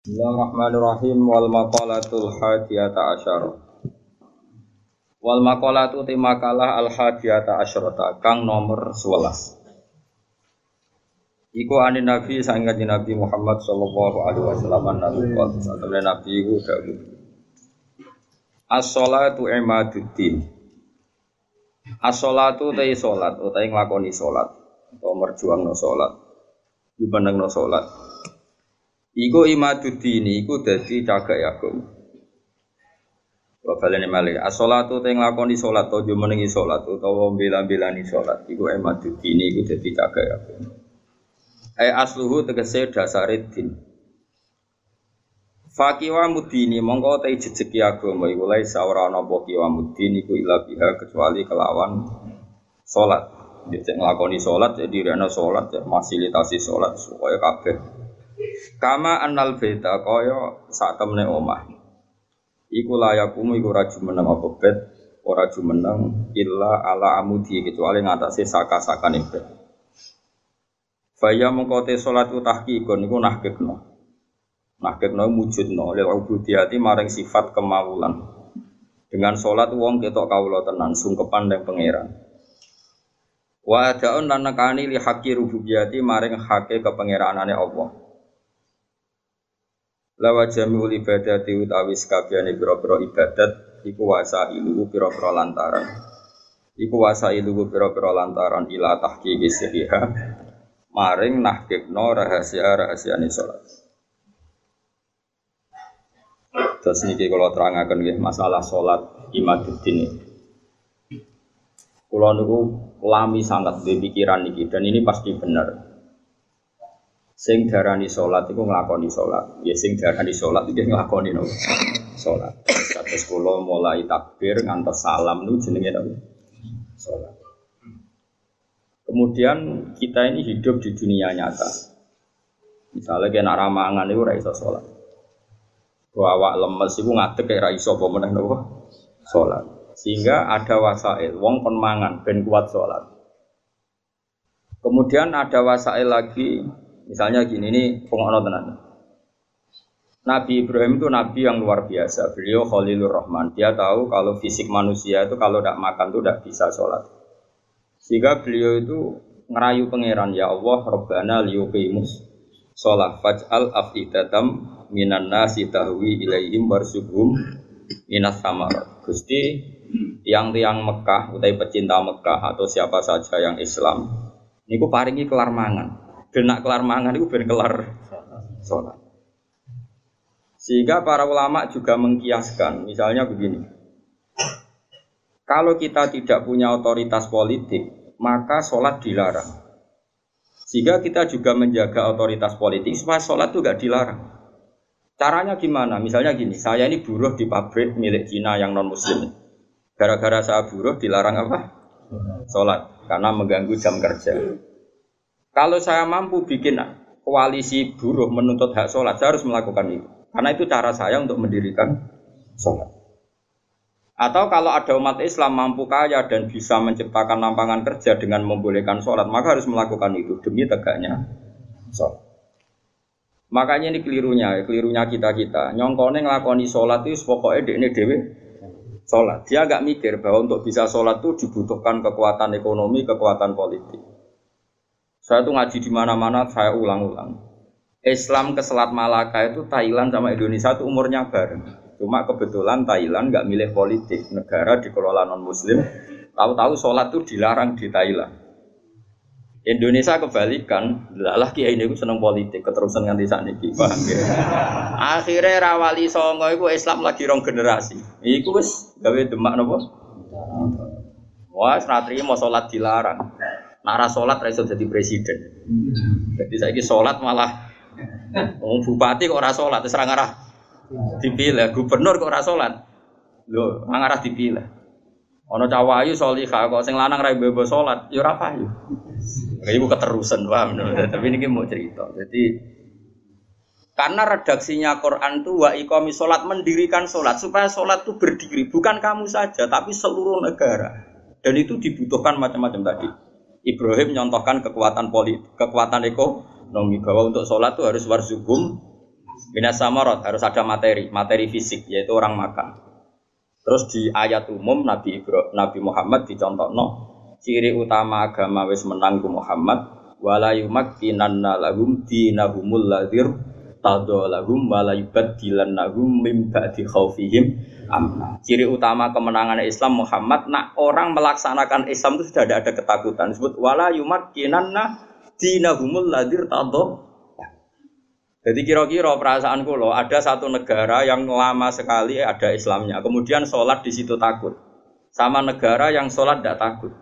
Bismillahirrahmanirrahim. Wal maqalatul hadiyata asyara. Wal maqalatu ti makalah al hadiyata asyarata kang nomor 11 Iku anin Nabi sangat Nabi Muhammad sallallahu alaihi wasallam nabi qol satune Nabi iku dawuh As-shalatu imaduddin. As-shalatu te salat utahe nglakoni salat utawa merjuangno salat no salat Iku imaduddin iku dadi cagak agama Wa balene malih as-shalatu te nglakoni salat utawa menengi salat utawa bela-belani salat iku imaduddin iku dadi cagak agama Ai asluhu tegese dasare din. Fakiwa mudini mongko te jejeki agama iku lae ora ana apa kiwa mudini iku ila biha kecuali kelawan salat. Jadi nglakoni salat jadi rene salat fasilitasi salat supaya kabeh. Kama annal beta kaya sak temne omah. Iku layakumu iku ora jumeneng apa bet ora jumeneng illa ala amudi kecuali ngatasé saka-sakane bet. Faya mengkote sholat tahkikun niku nahkikno. Nahkikno wujudno lil ubudiyati maring sifat kemawulan. Dengan sholat wong ketok kawula tenan sungkepan dan pangeran. Wa adaun lan nekani li haqqi rububiyati maring hake kepengeranane Allah. Lawa jami'ul ibadati utawi sekabiane pira-pira ibadat iku wasa ilu pira-pira lantaran. Iku wasa ilu pira-pira lantaran ila tahqiqi sihiha maring nahkibno rahasia-rahasia ini sholat. Terus niki kalau terangaken nggih masalah sholat imaduddin ini. Kulo niku lami sangat di pikiran niki dan ini pasti benar. Sing darani sholat itu ngelakoni sholat. Ya sing darani sholat itu ngelakoni no. sholat. Kados kulo mulai takbir ngantos salam nu jenenge no. sholat. Kemudian kita ini hidup di dunia nyata. Misalnya nak ramangan itu raiso sholat. Bahwa lemes itu ngadek kayak raiso pemenang nopo sholat. Sehingga ada wasail, wong kon mangan ben kuat sholat. Kemudian ada wasail lagi, misalnya gini ini pengono tenan. Nabi Ibrahim itu nabi yang luar biasa. Beliau Khalilur Rahman. Dia tahu kalau fisik manusia itu kalau tidak makan itu tidak bisa sholat. Sehingga beliau itu ngerayu pangeran ya Allah Rabbana liyuqimus sholat faj'al afidatam minan nasi tahwi ilaihim warsuhum minas samarat Gusti tiang-tiang Mekah utai pecinta Mekah atau siapa saja yang Islam niku paringi kelar mangan Genak kelar mangan itu ben kelar sholat sehingga para ulama juga mengkiaskan misalnya begini kalau kita tidak punya otoritas politik, maka sholat dilarang. Sehingga kita juga menjaga otoritas politik supaya sholat itu gak dilarang. Caranya gimana? Misalnya gini, saya ini buruh di pabrik milik Cina yang non Muslim. Gara-gara saya buruh dilarang apa? Sholat, karena mengganggu jam kerja. Kalau saya mampu bikin koalisi buruh menuntut hak sholat, saya harus melakukan itu. Karena itu cara saya untuk mendirikan sholat. Atau kalau ada umat Islam mampu kaya dan bisa menciptakan lapangan kerja dengan membolehkan sholat, maka harus melakukan itu demi tegaknya sholat. Makanya ini kelirunya, kelirunya kita kita. Nyongkone ngelakoni sholat itu pokoknya ini dewi sholat. Dia agak mikir bahwa untuk bisa sholat itu dibutuhkan kekuatan ekonomi, kekuatan politik. Saya tuh ngaji di mana-mana, saya ulang-ulang. Islam ke Selat Malaka itu Thailand sama Indonesia itu umurnya bareng. Cuma kebetulan Thailand nggak milih politik, negara dikelola non Muslim. Tahu-tahu sholat itu dilarang di Thailand. Indonesia kebalikan, lah kiai ini seneng politik, keterusan nganti saat ini, paham ya? Akhirnya rawali songo itu Islam lagi rong generasi. Iku wis gawe demak nopo. Wah, senatri mau sholat dilarang. Nara sholat raiso jadi presiden. Jadi saya sholat malah, oh, bupati kok ora sholat, terus arah dipilih. Gubernur kok ora salat lho ngarah dipilih. Ana cawayu salihah kok sing lanang ra bebo salat ya ora payu. Ibu keterusan paham? Tapi ini mau cerita. Jadi karena redaksinya Quran itu wa iqami sholat mendirikan sholat supaya sholat itu berdiri. Bukan kamu saja tapi seluruh negara. Dan itu dibutuhkan macam-macam tadi Ibrahim nyontohkan kekuatan politik kekuatan ekonomi bahwa untuk sholat itu harus warzubum Minas samarot harus ada materi, materi fisik yaitu orang makan. Terus di ayat umum Nabi Ibro, Nabi Muhammad dicontohno ciri utama agama wis menang Muhammad wala yumakkinanna lahum dinahumul ladzir tadolahum wala yubaddilannahum mim ba'di khaufihim amna. Ciri utama kemenangan Islam Muhammad nak orang melaksanakan Islam itu sudah ada, ada ketakutan. Disebut wala yumakkinanna dinahumul ladzir tado jadi kira-kira perasaan lo ada satu negara yang lama sekali ada Islamnya, kemudian sholat di situ takut, sama negara yang sholat tidak takut.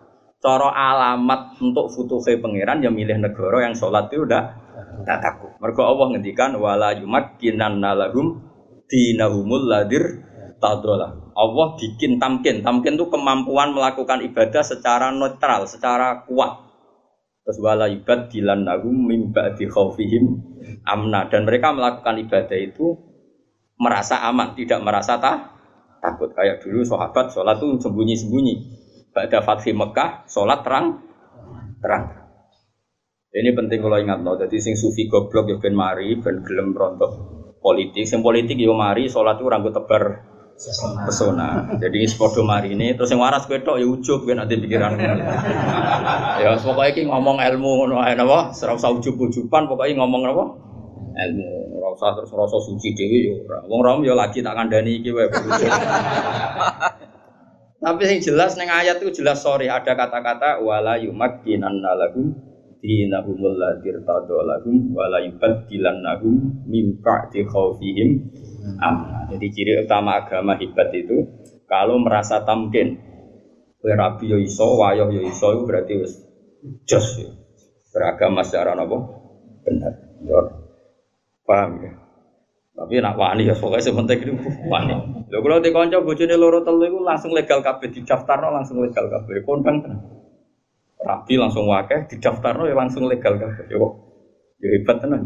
Coro alamat untuk futuhe pangeran yang milih negara yang sholat itu udah tidak takut. Mereka Allah ngendikan wala yumat kinan nalagum dinahumul ladir tadola. Allah bikin tamkin, tamkin itu kemampuan melakukan ibadah secara netral, secara kuat. Terus wala ibad dilan nagum mimba di khawfihim amna dan mereka melakukan ibadah itu merasa aman, tidak merasa tak takut. Kayak dulu sahabat sholat tuh sembunyi-sembunyi. Pada Fatih Mekah, sholat terang, terang. Ini penting kalau ingat no. Jadi sing sufi goblok ya ben mari, ben gelem rontok politik. Sing politik ya mari, sholat tuh rambut tebar pesona. Jadi sepodo mari ini terus yang waras betok ya ujub kan nanti pikiran. ya pokoknya iki ngomong ilmu ngono ae napa, ora usah ujub-ujuban pokoknya ngomong napa? Ilmu. Ora usah terus rasa suci dhewe yo ora. Wong rom yo lagi tak kandhani iki wae Tapi yang jelas neng ayat itu jelas sorry ada kata-kata wala yumakkinanna lahum dinahumul ladir lahum wala yubaddilannahum min ba'di khawfihim amna. Jadi ciri utama agama hebat itu kalau merasa tamkin. Kowe rabi yo iso, wayo yo iso berarti wis jos ya. Beragama secara apa? Benar. Ya. Paham ya? Tapi nak wani ya pokoknya sebentar itu wani. Lho kalau di konco bojone loro telu itu langsung legal kabeh didaftarno langsung legal kabeh. Kondang tenan. Rabi langsung wakeh didaftarno ya langsung legal kabeh. Yo yo hebat tenan.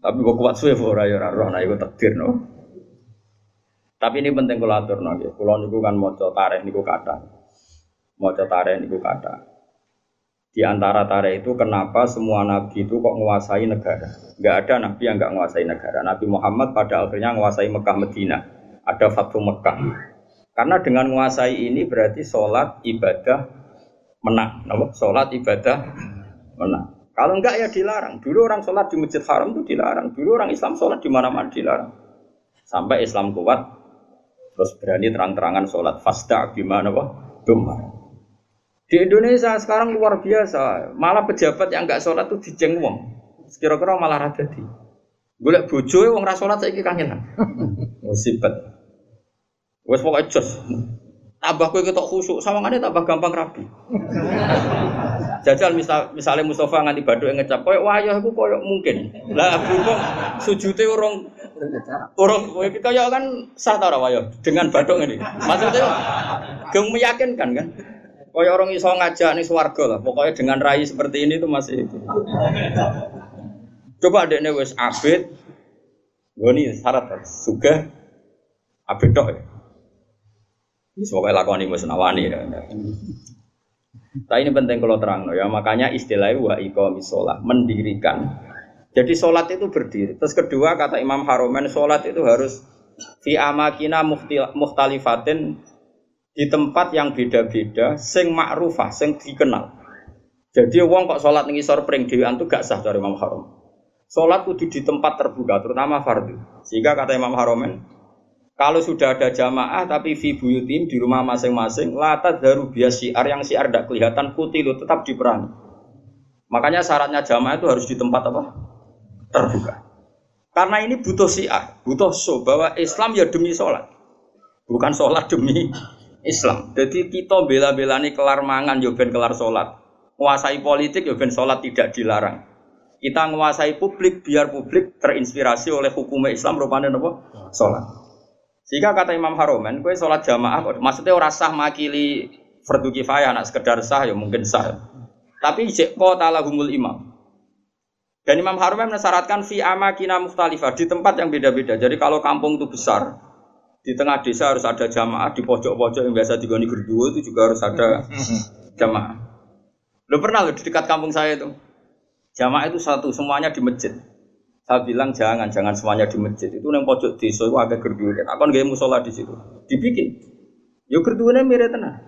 Tapi kok kuat suwe ora ya nah iku takdir no. Tapi ini penting kula aturno nggih. Kula niku kan maca tarikh niku kata. Maca tarikh niku kata. Di antara tarikh itu kenapa semua nabi itu kok menguasai negara? Enggak ada nabi yang enggak menguasai negara. Nabi Muhammad pada akhirnya menguasai Mekah Medina. Ada Fathu Mekah. Karena dengan menguasai ini berarti sholat ibadah menang. Sholat ibadah menang. Kalau enggak ya dilarang. Dulu orang sholat di masjid haram itu dilarang. Dulu orang Islam sholat di mana-mana dilarang. Sampai Islam kuat, terus berani terang-terangan sholat fasta gimana wah Dumar. Di Indonesia sekarang luar biasa. Malah pejabat yang enggak sholat tuh dijeng wong. Kira-kira malah rada di. Gue bojo wong ra sholat saya kangenan. Musibat. Wes pokoknya jos. Tambah kue ketok khusuk, sawangannya tambah gampang rapi. Jajal misal misalnya Mustafa nganti yang ngecap, koyok wayah aku koyok mungkin. Lah berhubung sujute orang orang kayak kan sah tau wayah dengan baduk ini. Maksudnya geng meyakinkan kan. Koyok orang iso ngajak nih swarga lah. Pokoknya dengan rai seperti ini tuh masih itu. Coba adeknya wes abid, gue nih syarat suga abid dok ya. Pokoknya lakoni musnawani ya. Nah ini penting kalau terang ya. Makanya istilahnya wa iqamis sholat mendirikan. Jadi sholat itu berdiri. Terus kedua kata Imam Haromen sholat itu harus fi amakina muhtalifatin di tempat yang beda-beda, sing ma'rufah, sing dikenal. Jadi wong kok sholat ning isor pring dhewean gak sah dari Imam Harom. Sholat kudu di tempat terbuka, terutama fardu. Sehingga kata Imam Haromen, kalau sudah ada jamaah tapi fi buyutim di rumah masing-masing, latat daru bias siar yang siar tidak kelihatan putih itu tetap diperangi. Makanya syaratnya jamaah itu harus di tempat apa? Terbuka. Karena ini butuh siar, butuh so bahwa Islam ya demi sholat, bukan sholat demi Islam. Jadi kita bela-bela nih kelar mangan, ya ben kelar sholat. Menguasai politik, ya ben sholat tidak dilarang. Kita menguasai publik biar publik terinspirasi oleh hukum Islam rupanya apa? Sholat. Jika kata Imam Haromen, kue sholat jamaah, maksudnya orang sah makili fardu kifayah, nak sekedar sah ya mungkin sah. Tapi jeko talahumul imam. Dan Imam Haromen mensyaratkan fi amakina mukhtalifah di tempat yang beda-beda. Jadi kalau kampung itu besar, di tengah desa harus ada jamaah, di pojok-pojok yang biasa digoni gerduo itu juga harus ada jamaah. Lo pernah lo di dekat kampung saya itu, jamaah itu satu, semuanya di masjid. Saya bilang jangan, jangan semuanya di masjid. Itu yang pojok desa itu agak gerduwe. Aku nggak musola di situ. Dibikin. Yo gerduwe mirip tenang.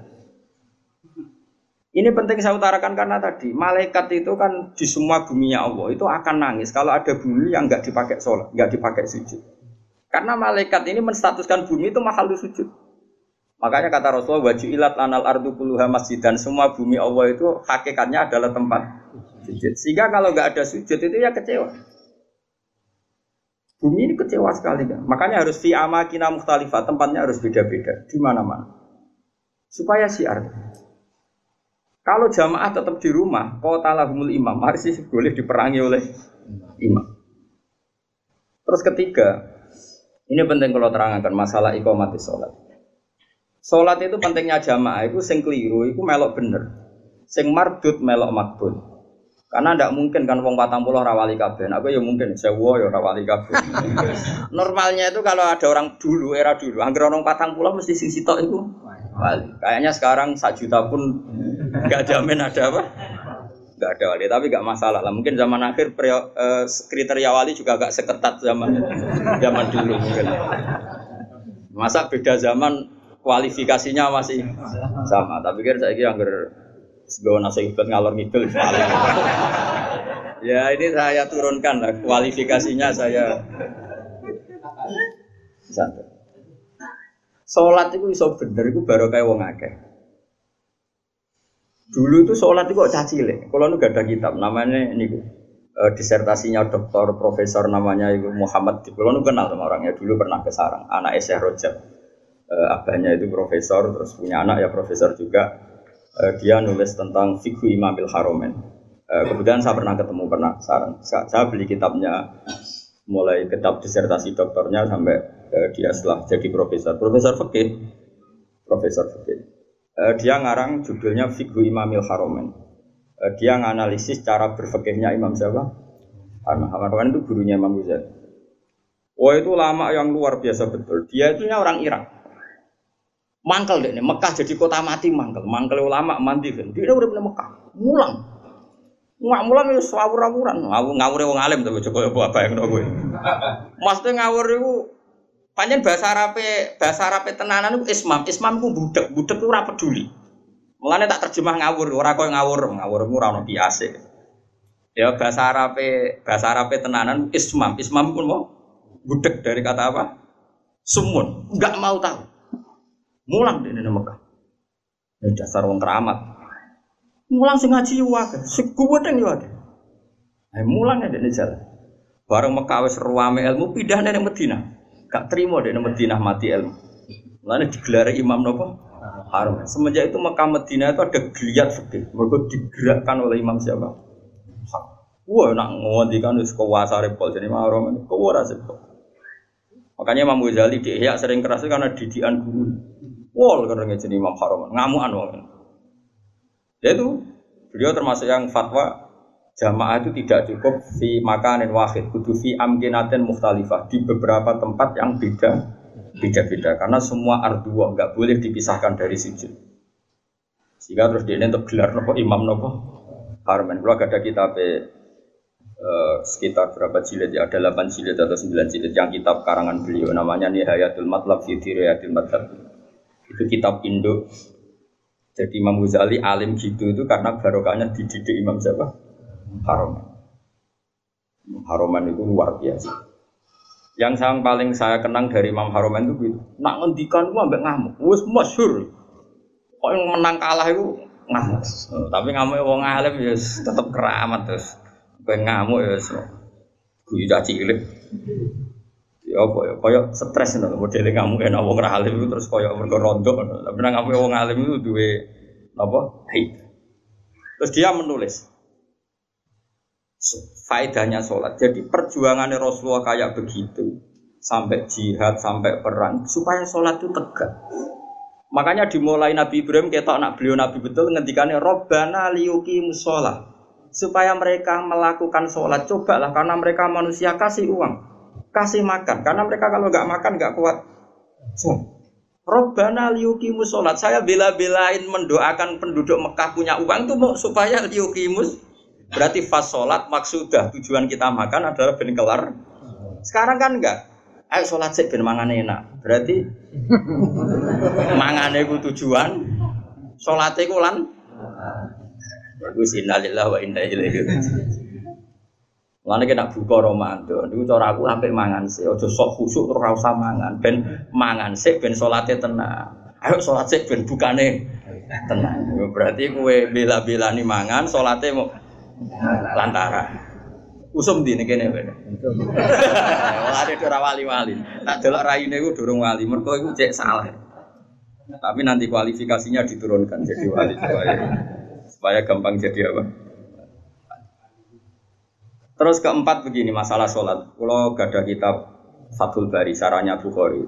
Ini penting saya utarakan karena tadi malaikat itu kan di semua buminya Allah itu akan nangis kalau ada bumi yang nggak dipakai sholat, nggak dipakai sujud. Karena malaikat ini menstatuskan bumi itu mahal sujud. Makanya kata Rasulullah wajib ilat anal ardu puluha masjid dan semua bumi Allah itu hakikatnya adalah tempat sujud. Sehingga kalau nggak ada sujud itu ya kecewa. Bumi ini kecewa sekali kan. Makanya harus fi amakina mukhtalifah, tempatnya harus beda-beda di mana-mana. Supaya siar. Kalau jamaah tetap di rumah, kota lahumul imam, harus boleh diperangi oleh imam. Terus ketiga, ini penting kalau terangkan masalah iqamati sholat. Sholat itu pentingnya jamaah, itu sing keliru, itu melok bener. Sing mardut melok makbul. Karena tidak mungkin kan wong patang pulau rawali kabeh. Aku ya mungkin sewa ya rawali kabeh. Normalnya itu kalau ada orang dulu era dulu, angger orang patang pulau mesti sing sitok itu wali. Kayaknya sekarang sak juta pun nggak jamin ada apa? Nggak ada wali, tapi nggak masalah lah. Mungkin zaman akhir prio, eh, kriteria wali juga agak seketat zaman zaman dulu mungkin. Masa beda zaman kualifikasinya masih sama. Tapi kan saya kira angger sebawa nasi ibad ngalor ngidul ya ini saya turunkan lah kualifikasinya saya santai. Sholat itu iso bener itu baru kayak wong akeh. Dulu itu sholat itu kok caci le. Kalau nu gak ada kitab namanya ini uh, disertasinya dokter profesor namanya itu Muhammad. Kalau nu kenal sama orangnya dulu pernah ke Sarang. Anak Syekh Rojab. Uh, abahnya itu profesor terus punya anak ya profesor juga. Uh, dia nulis tentang fikih Imamil Haromen. Uh, kemudian saya pernah ketemu pernah. Saya, beli kitabnya mulai kitab disertasi dokternya sampai uh, dia setelah jadi profesor. Profesor fikih, profesor fikih. Dia ngarang judulnya Fikhu Imamil Haromen. Dia nganalisis cara berfikihnya Imam siapa? Haromen itu gurunya Imam Ghazali. Oh itu lama yang luar biasa betul. Dia itu orang Irak. Mangkel deh, Mekah jadi kota mati mangkel. Mangkel ulama mandi kan. Dia udah bener Mekah, mulang. Nggak mulang ya ngawur-ngawuran. Ngawur ngawur wong alim tapi coba apa yang kowe. Maksudnya ngawur itu panjen bahasa Arabe, bahasa Arabe tenanan itu ismam. Ismam itu budak, budak itu ora peduli. Mulane tak terjemah ngawur, ora koyo ngawur, ngawur itu ora ono biasa. Ya bahasa Arabe, bahasa Arabe tenanan ismam. Ismam pun mau budak dari kata apa? Sumun, enggak mau tahu. Mulang di Mekah. Ini dasar wong keramat. Mulang sing ngaji wae, sing kuwedeng yo wae. Ayo mulang ya dene jalan. Bareng Mekah wis ruame ilmu pindah nang Madinah. Gak terima dene Madinah mati ilmu. Mulane digelar imam nopo? Haram. Semenjak itu Mekah Madinah itu ada geliat fikih. Mereka digerakkan oleh imam siapa? Wah, nak ngondikan wis kuwasa repol jadi mahram ini repol. Makanya Imam Ghazali di sering keras karena didikan guru. Wah, karena jadi Imam Haram, ngamuan wong. Ya itu beliau termasuk yang fatwa jamaah itu tidak cukup fi makanin wahid kudu fi amkinatin mukhtalifah di beberapa tempat yang beda beda-beda. Karena semua arduwa nggak boleh dipisahkan dari sujud. Sehingga terus dia untuk gelar nopo imam nopo harman kalau ada kitab eh, sekitar berapa jilid ya? Ada 8 jilid atau 9 jilid yang kitab karangan beliau. Namanya Nihayatul Matlab fi Dirayatil Madhab itu kitab Indo jadi Imam Ghazali alim gitu itu karena barokahnya dididik Imam siapa? Haroman. Haroman itu luar biasa. Yang yang paling saya kenang dari Imam Haroman itu gitu. Nak ngendikan gua ambek ngamuk. Wes masyhur. Kok yang menang kalah itu ngamuk. Tapi ngamuk wong alim ya tetap keramat terus. Kowe ngamuk ya guyu caci cilik. Ya apa ya koyo stres ngono modele ngamuk enak wong alim itu terus koyo mergo rondo. Tapi nang ngamuk wong alim itu duwe apa? Hei. Terus dia menulis faedahnya sholat. Jadi perjuangannya Rasulullah kayak begitu sampai jihad, sampai perang supaya sholat itu tegak. Makanya dimulai Nabi Ibrahim kita anak beliau Nabi betul ngendikannya Robbana liyuki musola supaya mereka melakukan sholat cobalah karena mereka manusia kasih uang kasih makan karena mereka kalau nggak makan nggak kuat Robbana liyukimus sholat saya bela-belain mendoakan penduduk Mekah punya uang itu mau supaya liyukimus Berarti fas sholat maksudah tujuan kita makan adalah ben kelar. Sekarang kan enggak. Ayo sholat sih ben mangan enak. Berarti mangane ku tujuan, sholatnya ku lan. Bagus innalillahi wa inna ilaihi. Mulane kena buka Ramadan. Niku cara aku sampai mangan sih. Aja sok khusuk terus ora usah mangan. Ben mangan sih ben salate tenang. Ayo salat sih ben bukane tenang. Berarti kowe bela-belani mangan salate mau lantara. Usum di ini kene kowe. Wali ora wali-wali. Tak delok raine iku durung wali. Mergo iku cek salah. Tapi nanti kualifikasinya diturunkan jadi wali supaya supaya gampang jadi apa? Terus keempat begini masalah sholat. Kalau gak ada kitab Fathul Bari, saranya Bukhari.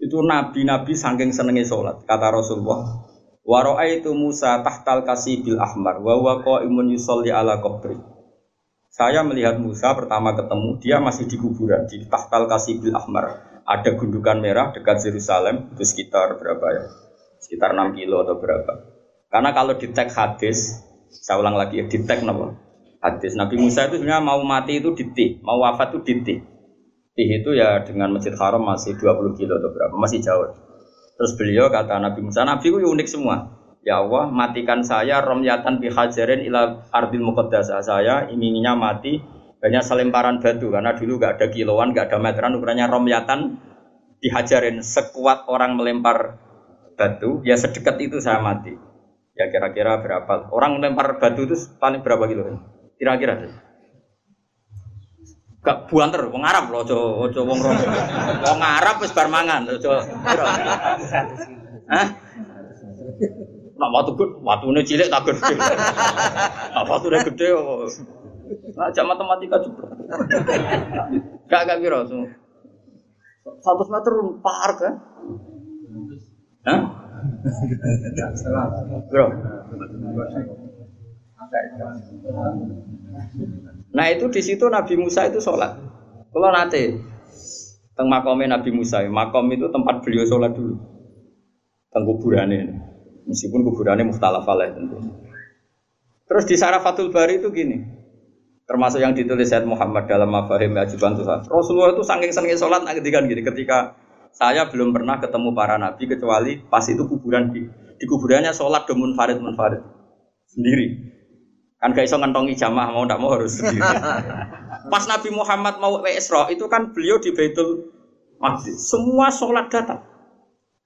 Itu nabi-nabi saking senengi sholat. Kata Rasulullah, Waro'a itu Musa tahtal kasih bil ahmar, wa imun yusolli ala qabri. Saya melihat Musa pertama ketemu, dia masih di kuburan, di tahtal kasih bil ahmar. Ada gundukan merah dekat Yerusalem, itu sekitar berapa ya? Sekitar 6 kilo atau berapa. Karena kalau di tag hadis, saya ulang lagi, di tag nama, hadis. Nabi Musa itu sebenarnya mau mati itu di Tih, mau wafat itu di Tih. Tih itu ya dengan Masjid Haram masih 20 kilo atau berapa, masih jauh. Terus beliau kata Nabi Musa, Nabi itu unik semua. Ya Allah, matikan saya romyatan bihajarin ila ardil muqaddasah. Saya inginnya mati hanya selemparan batu karena dulu gak ada kiloan, gak ada meteran, ukurannya romyatan dihajarin sekuat orang melempar batu, ya sedekat itu saya mati. Ya kira-kira berapa? Orang melempar batu itu paling berapa kilo? Kira-kira Gak buanter, wong Arab loh, ojo ojo wong rom. Wong Arab wis bar mangan, ojo. Hah? Nak watu gede, watune cilik tak gede. Nak watune gede oh. Nah, jam matematika juga. Gak gak kira so. Satu meter par kan? Hah? Bro. Nah itu di situ Nabi Musa itu sholat. Kalau nanti teng makomnya Nabi Musa, makom itu tempat beliau sholat dulu. Teng kuburannya, meskipun kuburannya muhtalaf tentu. Terus di Sarafatul Bari itu gini, termasuk yang ditulis Said Muhammad dalam Mafahim Ajiban Tuhan. Rasulullah itu saking senengnya sholat ketika gini, ketika saya belum pernah ketemu para nabi kecuali pas itu kuburan di, di kuburannya sholat domun farid munfarid sendiri. Kan gak iso ngentongi jamaah mau ndak mau harus sendiri. Pas Nabi Muhammad mau ke Isra itu kan beliau di Baitul Maqdis. Semua sholat datang.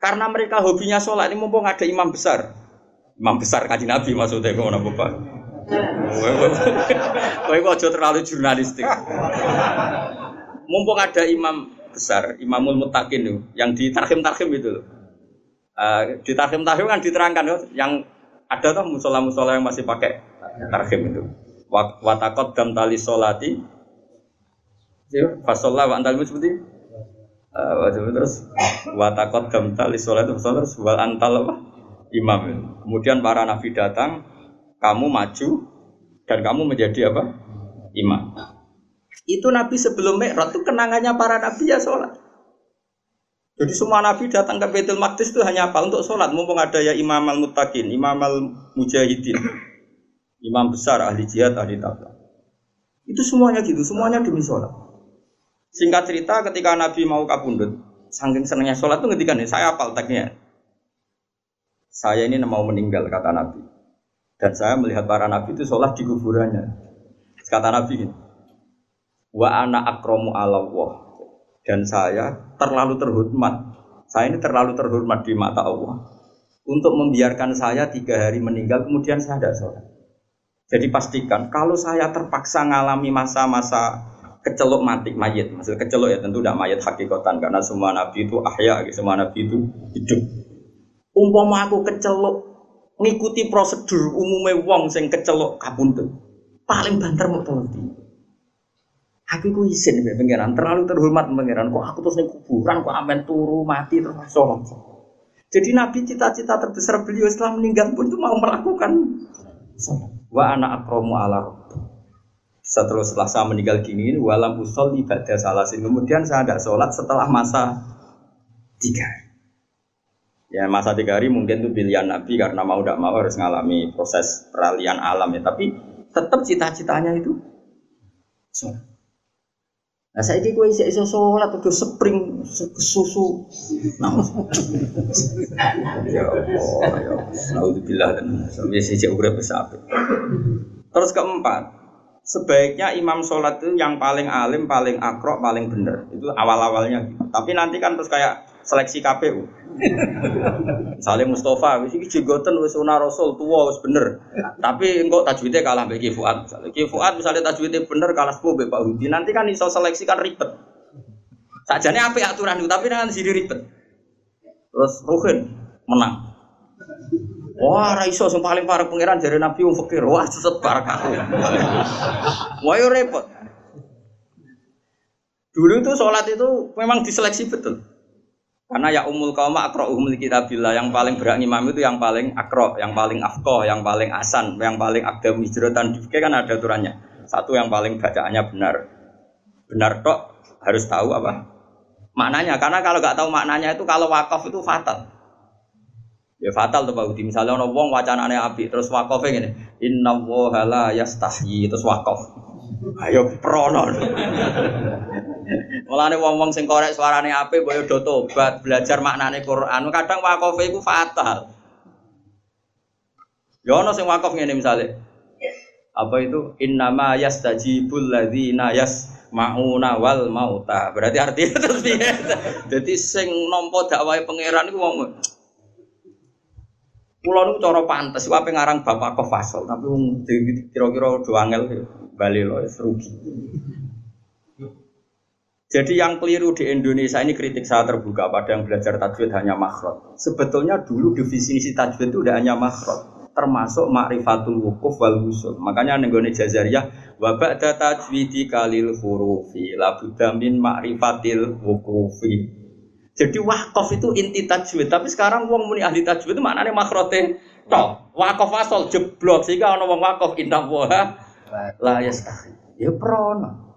Karena mereka hobinya sholat ini mumpung ada imam besar. Imam besar kaji Nabi maksudnya kok napa Pak? Kowe kok terlalu jurnalistik. Mumpung ada imam besar, Imamul Mutakin itu, yang di tarhim-tarhim itu loh. Uh, di tarhim-tarhim kan diterangkan loh, yang ada tuh musola-musola yang masih pakai tarhim itu. Watakot dam tali solati. Fasolah wa antal seperti uh, terus watakot dam tali solati terus wal antal apa? Imam. Kemudian para nabi datang, kamu maju dan kamu menjadi apa? Imam. Itu Nabi sebelum Mi'raj itu kenangannya para nabi ya sholat. Jadi semua nabi datang ke Baitul Maqdis itu hanya apa? Untuk sholat. Mumpung ada ya Imam al-Muttaqin, Imam al-Mujahidin. Imam besar, ahli jihad, ahli takwa. Itu semuanya gitu, semuanya demi sholat. Singkat cerita ketika Nabi mau kabundut, saking senangnya sholat itu ketika nih, saya apal tagnya. Saya ini mau meninggal, kata Nabi. Dan saya melihat para Nabi itu sholat di kuburannya. Kata Nabi ini, Wa ana akromu Allah. Dan saya terlalu terhormat. Saya ini terlalu terhormat di mata Allah. Untuk membiarkan saya tiga hari meninggal, kemudian saya tidak sholat. Jadi pastikan kalau saya terpaksa mengalami masa-masa kecelok mati mayat, maksud kecelok ya tentu tidak mayat hakikatan karena semua nabi itu ahya, semua nabi itu hidup. Umpama aku kecelok ngikuti prosedur umumnya wong sing kecelok kabundut, paling banter mau tolong Aku ku izin ya pangeran, terlalu terhormat pangeran. Kok aku terus nih kuburan, kok amen turu mati terus sholat. Jadi Nabi cita-cita terbesar beliau setelah meninggal pun itu mau melakukan sholat. Wa anak akromu ala setelah, setelah saya meninggal gini, walam usol ibadah salasin. Kemudian saya ada sholat setelah masa tiga Ya masa tiga hari mungkin itu pilihan Nabi karena mau tidak mau harus mengalami proses peralihan alam ya. Tapi tetap cita-citanya itu sholat. Nah saya kira gue iso sholat udah spring susu. Nah, ya Allah, ya Allah. dan sampai sih urip besar. Terus keempat, sebaiknya imam sholat itu yang paling alim, paling akrok, paling benar. Itu awal-awalnya. Tapi nanti kan terus kayak seleksi KPU. Misalnya Mustafa, wis iki jenggoten wis sunah Rasul tua wis bener. Tapi engkau tajwidnya kalah mbek Ki Fuad. Ki Fuad misalnya tajwidnya bener kalah sepuh mbek Pak Hudi. Nanti kan iso seleksi kan ribet. Sajane apik aturan itu tapi dengan sini ribet. Terus Ruhin menang. Wah, ra iso sing paling parah pangeran jare Nabi wong fakir. Wah, sesat barakah. Wah, repot. Dulu itu sholat itu memang diseleksi betul. Karena ya umul kaum akro umul kitabillah yang paling berat imam itu yang paling akro, yang paling afkoh, yang paling asan, yang paling agam hijratan difke kan ada aturannya. Satu yang paling bacaannya benar, benar tok harus tahu apa maknanya. Karena kalau nggak tahu maknanya itu kalau wakaf itu fatal. Ya fatal tuh Pak. Misalnya orang wong wacanane api terus wakafnya gini, Inna wohala yastahyi terus wakaf. Ayo prono. Mulane wong-wong sing korek suarane apik boyo do tobat, belajar maknane Quran. Kadang wakofe iku fatal. Ya ono sing wakof ngene misale. Apa itu innama yastajibul ladzina yasmauna wal mauta. Berarti artinya terus piye? Dadi sing nampa dakwahe pangeran iku wong Kulo niku cara pantes, wae ngarang bapak kofasol, tapi wong kira-kira do angel bali lo rugi. Jadi yang keliru di Indonesia ini kritik saya terbuka pada yang belajar tajwid hanya makhraj. Sebetulnya dulu definisi tajwid itu udah hanya makhraj, termasuk ma'rifatul wukuf wal wusul. Makanya nenggone jazariyah wa ba'da tajwidi kalil hurufi la min ma'rifatil wukufi. Jadi wakaf itu inti tajwid, tapi sekarang wong muni ahli tajwid itu maknanya makhrote toh. Wakaf asal jeblok sehingga ana wong wakaf indah wa la yastahi. Ya prono.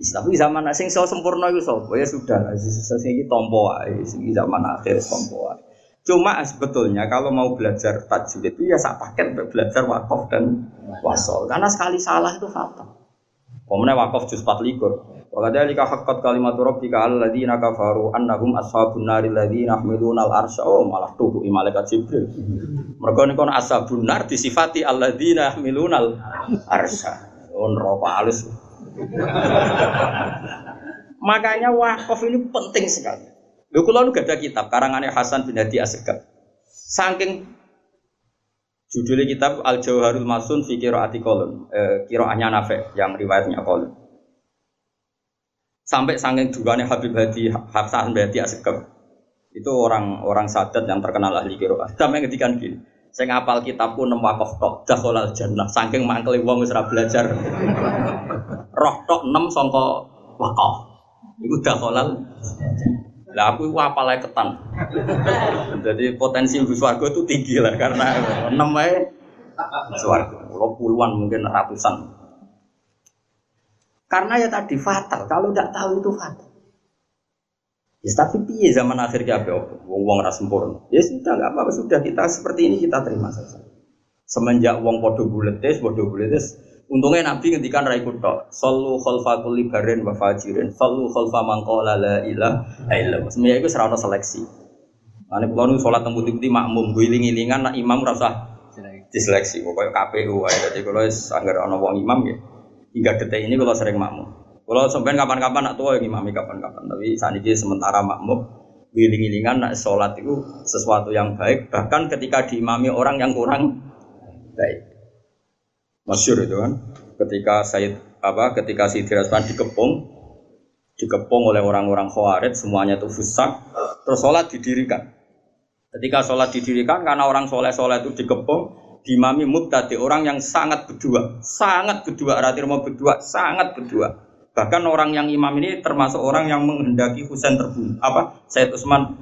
Tapi zaman sing so sempurna itu so, ya sudah sing tompo ae, sing zaman akhir tompo ae. Cuma sebetulnya kalau mau belajar tajwid itu ya sak paket belajar wakaf dan wasol. Karena sekali salah itu fatal. Pemenang wakaf juz 24. Wa kadzalika haqqat kalimatu rabbika alladziina kafaru annahum ashabun naril ladziina yahmiluna al-arsya oh malah tubuh malaikat Jibril. Mergo niku ashabun nar disifati alladziina yahmiluna al-arsya. Oh neraka alus. Makanya wakaf ini penting sekali. Lho kula nu ada kitab karangannya Hasan bin Hadi Asegaf. Saking judulnya kitab Al Jauharul Masun fi Qiraati Qalun, eh, qiraahnya Nafi yang riwayatnya Qalun. Sampai saking dugane Habib Hadi Hasan bin Hadi Asegaf. Itu orang-orang sadat yang terkenal ahli qiraah. Sampai ngedikan gini, saya ngapal kitabku nem wakaf tok dakhalal jannah saking mangkeli wong wis belajar roh tok nem sangka wakaf. Iku dakhalal. Lah aku iku apal ketan. Jadi potensi swarga itu tinggi lah karena enam wae swarga. Puluhan mungkin ratusan. Karena ya tadi fatal. Kalau tidak tahu itu fatal. Ya tapi piye zaman akhir opo? Wong wong ora sempurna. Ya sudah enggak apa-apa. Sudah kita seperti ini kita terima saja. Semenjak wong padha buletes, padha buletes, untungnya Nabi ngendikan ra ikut tok. Sallu khalfa kulli barin wa fajirin. Sallu khalfa man qala la ilaha illallah. Semuanya itu serana seleksi. Ane kula nu salat teng putih-putih makmum, guling-gilingan nak imam ora usah diseleksi. Pokoknya KPU wae. Dadi kula wis anggere ana wong imam ya. Hingga detik ini kalau sering makmum. Kalau sampai kapan-kapan nak tua yang imami kapan-kapan. Tapi saat ini sementara makmum giling-gilingan nak sholat itu sesuatu yang baik. Bahkan ketika diimami orang yang kurang baik. Masyur itu kan. Ketika Said apa? Ketika si Rasman dikepung, dikepung oleh orang-orang khawarid, semuanya itu fusak. Terus sholat didirikan. Ketika sholat didirikan karena orang soleh-soleh itu dikepung, dimami mubtadi orang yang sangat berdua, sangat berdua, arti mau berdua, sangat berdua Bahkan orang yang imam ini termasuk orang yang menghendaki Husain terbunuh. Apa? Said Utsman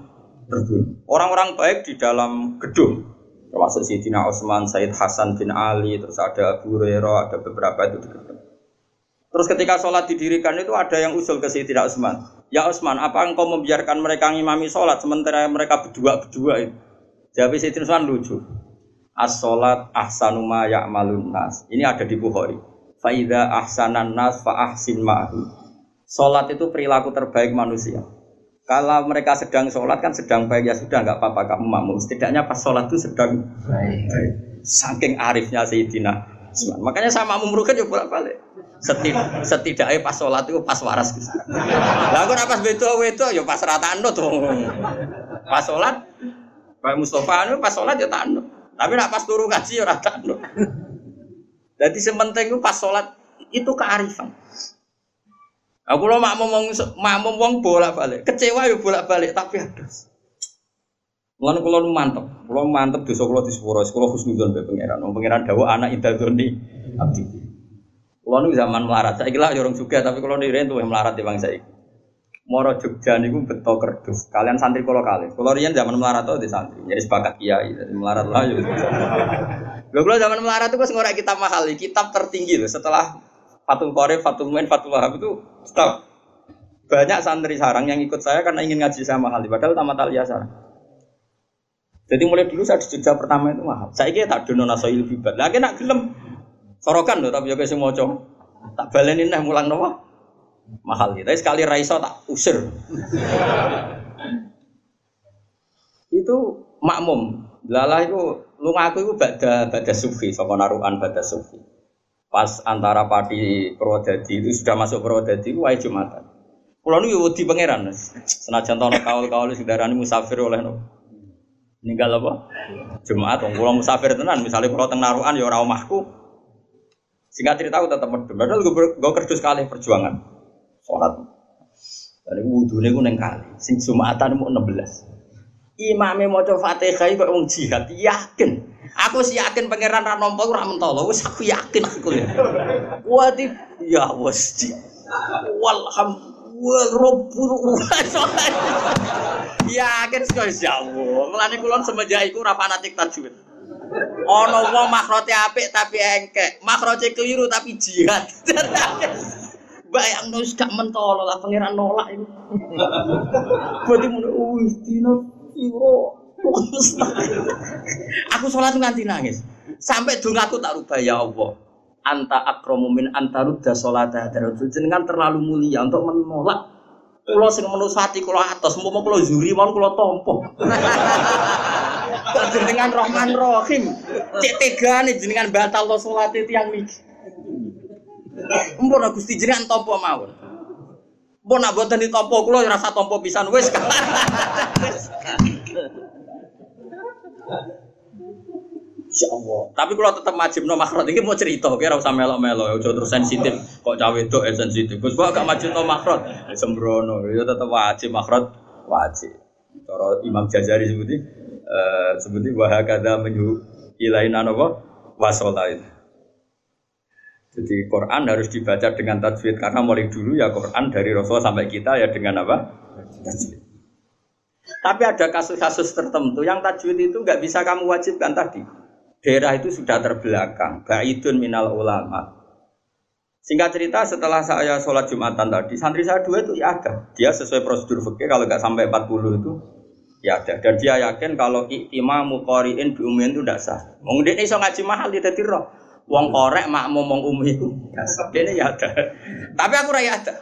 terbunuh. Orang-orang baik di dalam gedung termasuk Sayyidina Utsman, Said Hasan bin Ali, terus ada Abu Hurairah, ada beberapa itu. Terus ketika sholat didirikan itu ada yang usul ke Sayyidina Utsman. Ya Utsman, apa engkau membiarkan mereka ngimami sholat sementara mereka berdua-berdua itu? Jawab Sayyidina Utsman lucu. as-salat ahsanu ma ya'malun nas. Ini ada di Bukhari. Fa idza ahsanan nas fa ahsin ma'hu. Salat itu perilaku terbaik manusia. Kalau mereka sedang sholat kan sedang baik ya sudah nggak apa-apa kamu makmum. Setidaknya pas sholat itu sedang baik. Saking arifnya Sayyidina Usman. Makanya sama makmum juga bolak balik. Setid setidaknya pas sholat itu pas waras. Lah aku pas beto beto ya pas rata tuh. Pas sholat Pak Mustafa itu pas sholat ya tanduk. Tapi nak pas turu ngaji ya rata tanduk. Jadi sementing itu pas sholat itu kearifan. Aku lo mak ngomong mak ngomong bolak balik, kecewa ya bolak balik tapi adas. Mulane kula nu mantep, kula mantep dosa kula di sepuro, kula husnudzon be pangeran. Wong pangeran dawuh anak idadzoni abdi. Kula nu zaman melarat, saiki lah orang juga tapi kula niren tuh melarat di bangsa iki. Moro Jogja niku beto kerdus. Kalian santri kula kali. Kula riyen zaman melarat tuh di santri. Jadi sepakat kiai, jadi melarat lah yo. Lho kula zaman melarat tuh wis ngorek kitab mahal, kitab tertinggi loh setelah Fatul Qorib, Fatul Muin, Fatul Wahab itu stop. Banyak santri sarang yang ikut saya karena ingin ngaji sama hal padahal tamat aliyah sarang. Jadi mulai dulu saya di Jogja pertama itu mahal. Saya kira tak dono nasoil bibat. Lagi nak gelem sorokan loh tapi juga semua cowok. Tak balenin nih mulang nopo mahal gitu. Tapi sekali raiso tak usir. itu makmum. Lala itu lu ngaku itu bada bada sufi, sama naruhan bada sufi pas antara Pati Purwodadi itu sudah masuk Purwodadi itu wajib Jumatan. Pulau nu wedi pangeran. Senajan tono kaul-kaul sedarani musafir oleh no. Ninggal apa? Jumat kula musafir tenan, misalnya kalau teng narukan ya ora omahku. Singkat cerita aku medem. Padahal gue kerdus kali perjuangan. Sholat. Dan wudune ku neng kali. Sing Jumatan mau 16. Imame maca Fatihah kok wong jihad, yakin. Aku sih yakin pangeran ra nampa ora mentolo, wis aku yakin aku ya. Wati ya wis. Walhamdulillah rabbul Yakin sekali ya Allah. Mulane kula semenjak iku ora fanatik tajwid. Ana wong makrote apik tapi engkek, makrote keliru tapi jihad. Bayang nus gak mentolo lah pangeran nolak itu. Berarti mun wis dino piro aku sholat nganti nangis. Sampai dulu aku tak rubah ya Allah. Anta akromu min anta rudda sholat Jenengan terlalu mulia untuk menolak Kulo sing menusati kulo atas, mau kulo zuri, mau kulo tompo. jenengan Rahman Rahim, cek tega nih jenengan batal lo sholat itu yang mik. Mpun Gusti jenengan tompo mawon. Mpun nak di tompo kulo rasa tompo pisan wes. Insya Allah. Tapi kalau tetap wajib no makhrot ini mau cerita, kira usah melo-melo, ya terus sensitif. Kok cawe itu eh sensitif. Gus gak wajib no makhrot, eh, sembrono. Ya tetap wajib makhrot, wajib. Cara Imam Jazari sebuti, uh, sebuti wahakada menyu ilain apa wasolain. Jadi Quran harus dibaca dengan tajwid karena mulai dulu ya Quran dari Rasul sampai kita ya dengan apa? Tajwid. Tapi ada kasus-kasus tertentu yang tajwid itu nggak bisa kamu wajibkan tadi. Daerah itu sudah terbelakang, baidun minal ulama. Singkat cerita setelah saya sholat Jumatan tadi, santri saya dua itu ya ada. Dia sesuai prosedur fikih kalau nggak sampai 40 itu ya ada. Dan dia yakin kalau imam muqoriin bi umumin itu tidak sah. Wong ini so ngaji mahal di dadi roh. Wong korek mak ngomong umi itu. Dia ya ada. Tapi aku raya ada.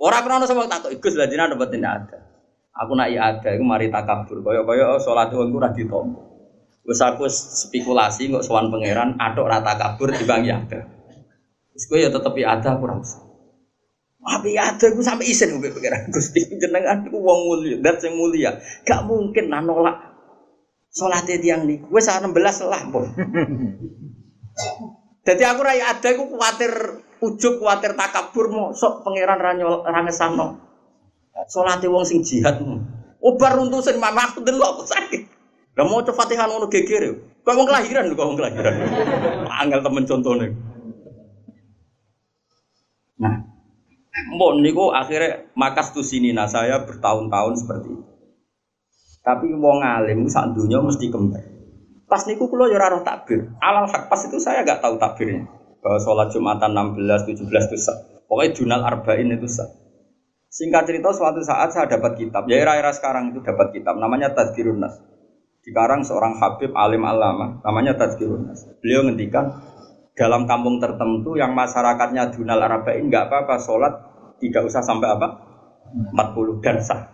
Orang pernah sama tak tahu ikut lah tidak ada. Aku nak ada, aku mari takabur. Koyo koyo sholat itu aku radi tompo. Wes aku spekulasi nggak sowan pangeran, aduk rata kabur di bang ada. Terus gue ya tetep ada aku rasa. Tapi ada aku sampai isen gue pangeran Gusti jenengan aku wong mulia, dat sing mulia. Gak mungkin lah nolak sholatnya tiang nih. Gue saat 16 lah pun. Jadi aku raya ada, aku khawatir ujuk, khawatir takabur mau sok pangeran ranyol rangesano. Salate wong sing jihad. Obar runtusin mama aku delok sakit. Lah mau coba Fatihah ngono geger. Kok wong kelahiran lho kok wong kelahiran. Angel temen contone. Nah, Mbok niku akhirnya makas tuh sini nah saya bertahun-tahun seperti itu. Tapi wong alim sak dunia mesti kembali. Pas niku kula ya ora takbir. Alal hak pas itu saya gak tahu takbirnya. Bahwa sholat Jumatan 16, 17 itu sah. Pokoknya Junal Arba'in itu sah. Singkat cerita suatu saat saya dapat kitab, ya era-era sekarang itu dapat kitab, namanya Tazkirun Nas. Sekarang seorang Habib alim alama, namanya Tazkirun Nas. Beliau ngendikan dalam kampung tertentu yang masyarakatnya dunal arba'in nggak apa-apa sholat tidak usah sampai apa 40 dan sah.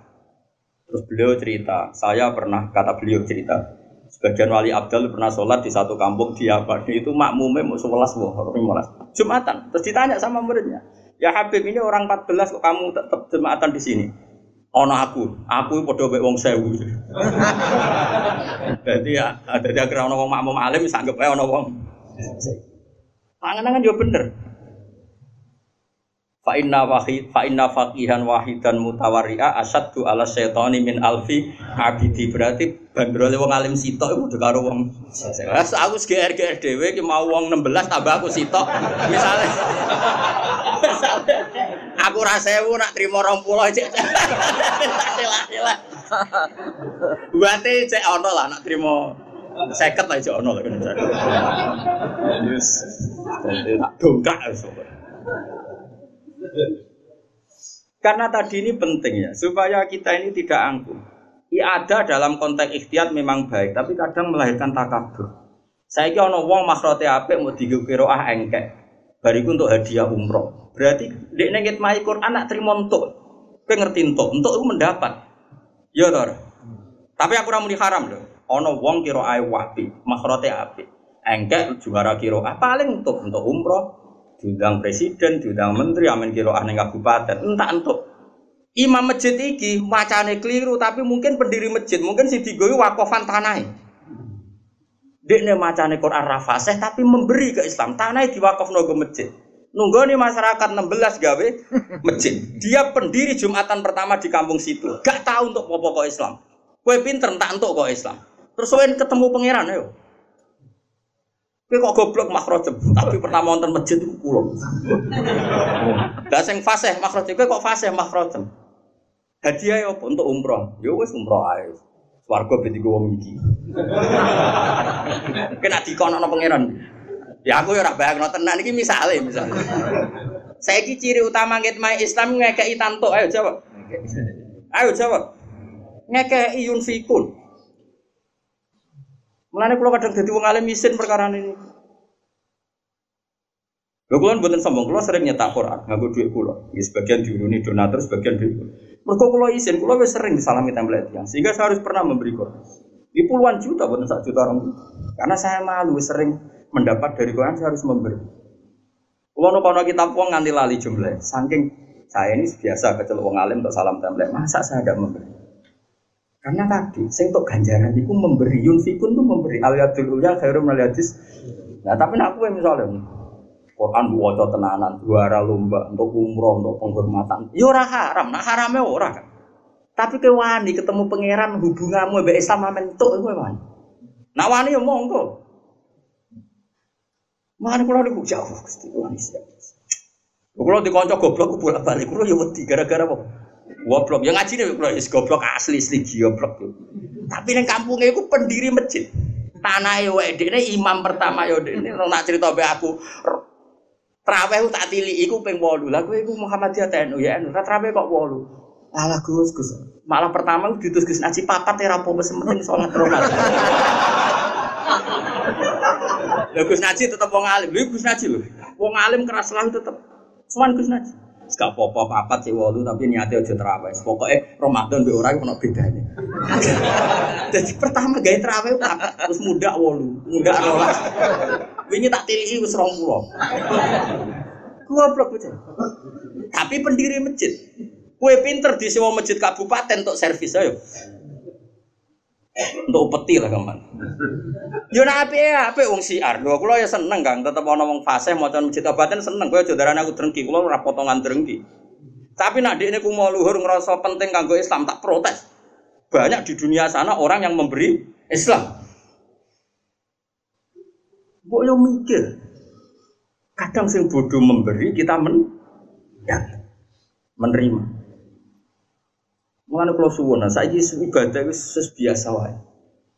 Terus beliau cerita, saya pernah kata beliau cerita, sebagian wali abdal pernah sholat di satu kampung di apa itu makmumnya mau sebelas Jumatan. Terus ditanya sama muridnya, ya Habib ini orang 14 kok kamu tetap jumatan di sini? Ono aku, aku padha mek wong sewu. Jadi ya, dadi akhirnya ono wong makmum alim sanggep ae ono wong. Panganan kan yo bener. Fa inna wahid fa inna faqihan wahidan mutawarri'a asaddu ala syaitani min alfi abidi. Berarti bandrole wong alim sitok iku udah karo wong. Aku GR GR dhewe ki mau wong 16 tambah aku sitok. Misale aku ra 1000 nak trimo 20 cek sila-sila Buate cek ono lah nak trimo seket lah cek ono lah. Kan Yes. Dongkak karena tadi ini penting ya, supaya kita ini tidak angkuh. ada dalam konteks ikhtiar memang baik, tapi kadang melahirkan takabur. Saya kira ono wong makhrote apik mau digukiro ah engkek. Bariku untuk hadiah umroh. Berarti dek nengit mai Quran anak terima untuk. Ngerti untuk, untuk itu mendapat. Ya toh. Tapi aku ora muni haram loh. Ono wong kira ae wapi, makhrote apik. Engkek juara kira ah paling untuk untuk umroh diundang presiden, diundang menteri, amin kiro aneh kabupaten, entah entuk. Imam masjid iki wacane keliru, tapi mungkin pendiri masjid, mungkin si digoyi wakofan tanah. Dekne macane Quran rafaseh tapi memberi ke Islam. Tanah diwakaf nogo masjid. Nunggu nih masyarakat 16 gawe masjid. Dia pendiri Jumatan pertama di kampung situ. Gak tahu untuk pokok Islam. Kue pinter tak untuk kok Islam. Terus ketemu pangeran ayo. Kowe kok goblok makrojem, tapi pertama wonten masjid iku kula. Lah sing fasih makrojem kowe kok fasih makrojem. Hadiah apa untuk umroh? Ya wis umroh ae. Swarga ben digo wong iki. Kena dikono pangeran. Ya aku ya ora bayangno tenan iki misale misale. Saiki ciri utama ngitmai Islam ngekeki tantuk ayo jawab. Ayo jawab. Ngekeki yunfikun. Mulane kula kadang dadi wong alim isin perkara ini. Lho kula mboten sombong, kula sering nyetak Quran nganggo dhuwit kula. Ya sebagian diuruni donatur, sebagian dhuwit. Mergo kula isin, kula wis sering disalami template yang sehingga saya harus pernah memberi Quran. Di puluhan juta, bukan satu juta orang. Karena saya malu sering mendapat dari Quran, saya harus memberi. Kalau kono kita puang nganti lali jumlah, saking saya ini biasa kecil wong alim untuk salam template, masa saya tidak memberi? Karena tadi, sing untuk ganjaran itu memberi yunfikun itu memberi aliyatul ulya khairum aliyadis. Nah tapi nak aku misalnya Quran waca tenanan, juara lomba untuk umroh, untuk penghormatan. Ya ora haram, nak harame ora kan. Tapi ke wani ketemu pangeran hubunganmu mbek Islam mentuk kowe wani. Nak wani ya monggo. Mana kula niku jauh Gusti wani siap. Kula dikonco goblok bolak-balik kula ya wedi gara-gara apa? Goblok, yang ngaji nih goblok, is goblok asli asli goblok. Tapi neng kampungnya itu pendiri masjid. Tanah yo ini imam pertama yo ini nak cerita be aku. Traweh tak tili iku ping 8. Lah kowe iku Muhammadiyah TNU ya, anu traweh kok 8. Alah Gus, Gus. Malah pertama ditus Gus ngaji papat ya rapo wis penting. Lah Gus Naji tetep wong alim. Gus lho. Wong alim keras lah tetep. Cuman Gus Naji. Gak apa-apa papat sih walu tapi niatnya aja terawih. Pokoknya Ramadan be orang kena bedanya. Jadi pertama gaya terawih terus muda walu, muda rolas. Ini tak tili wis rong pulau. Goblok. Tapi pendiri masjid. Kue pinter di sewa masjid kabupaten untuk servis ayo untuk peti lah kaman. Yo nak api ya api wong siar. Lho kula ya seneng Kang, tetep ana wong fase maca masjid obaten seneng. Kowe aja darane aku drengki, kula ora potongan drengki. Tapi nak dekne ku mau luhur ngerasa penting kanggo Islam tak protes. Banyak di dunia sana orang yang memberi Islam. Yo mikir. Kadang sing bodoh memberi kita men ya, menerima. Kalau suwon, nah saya ibadah itu biasa wae.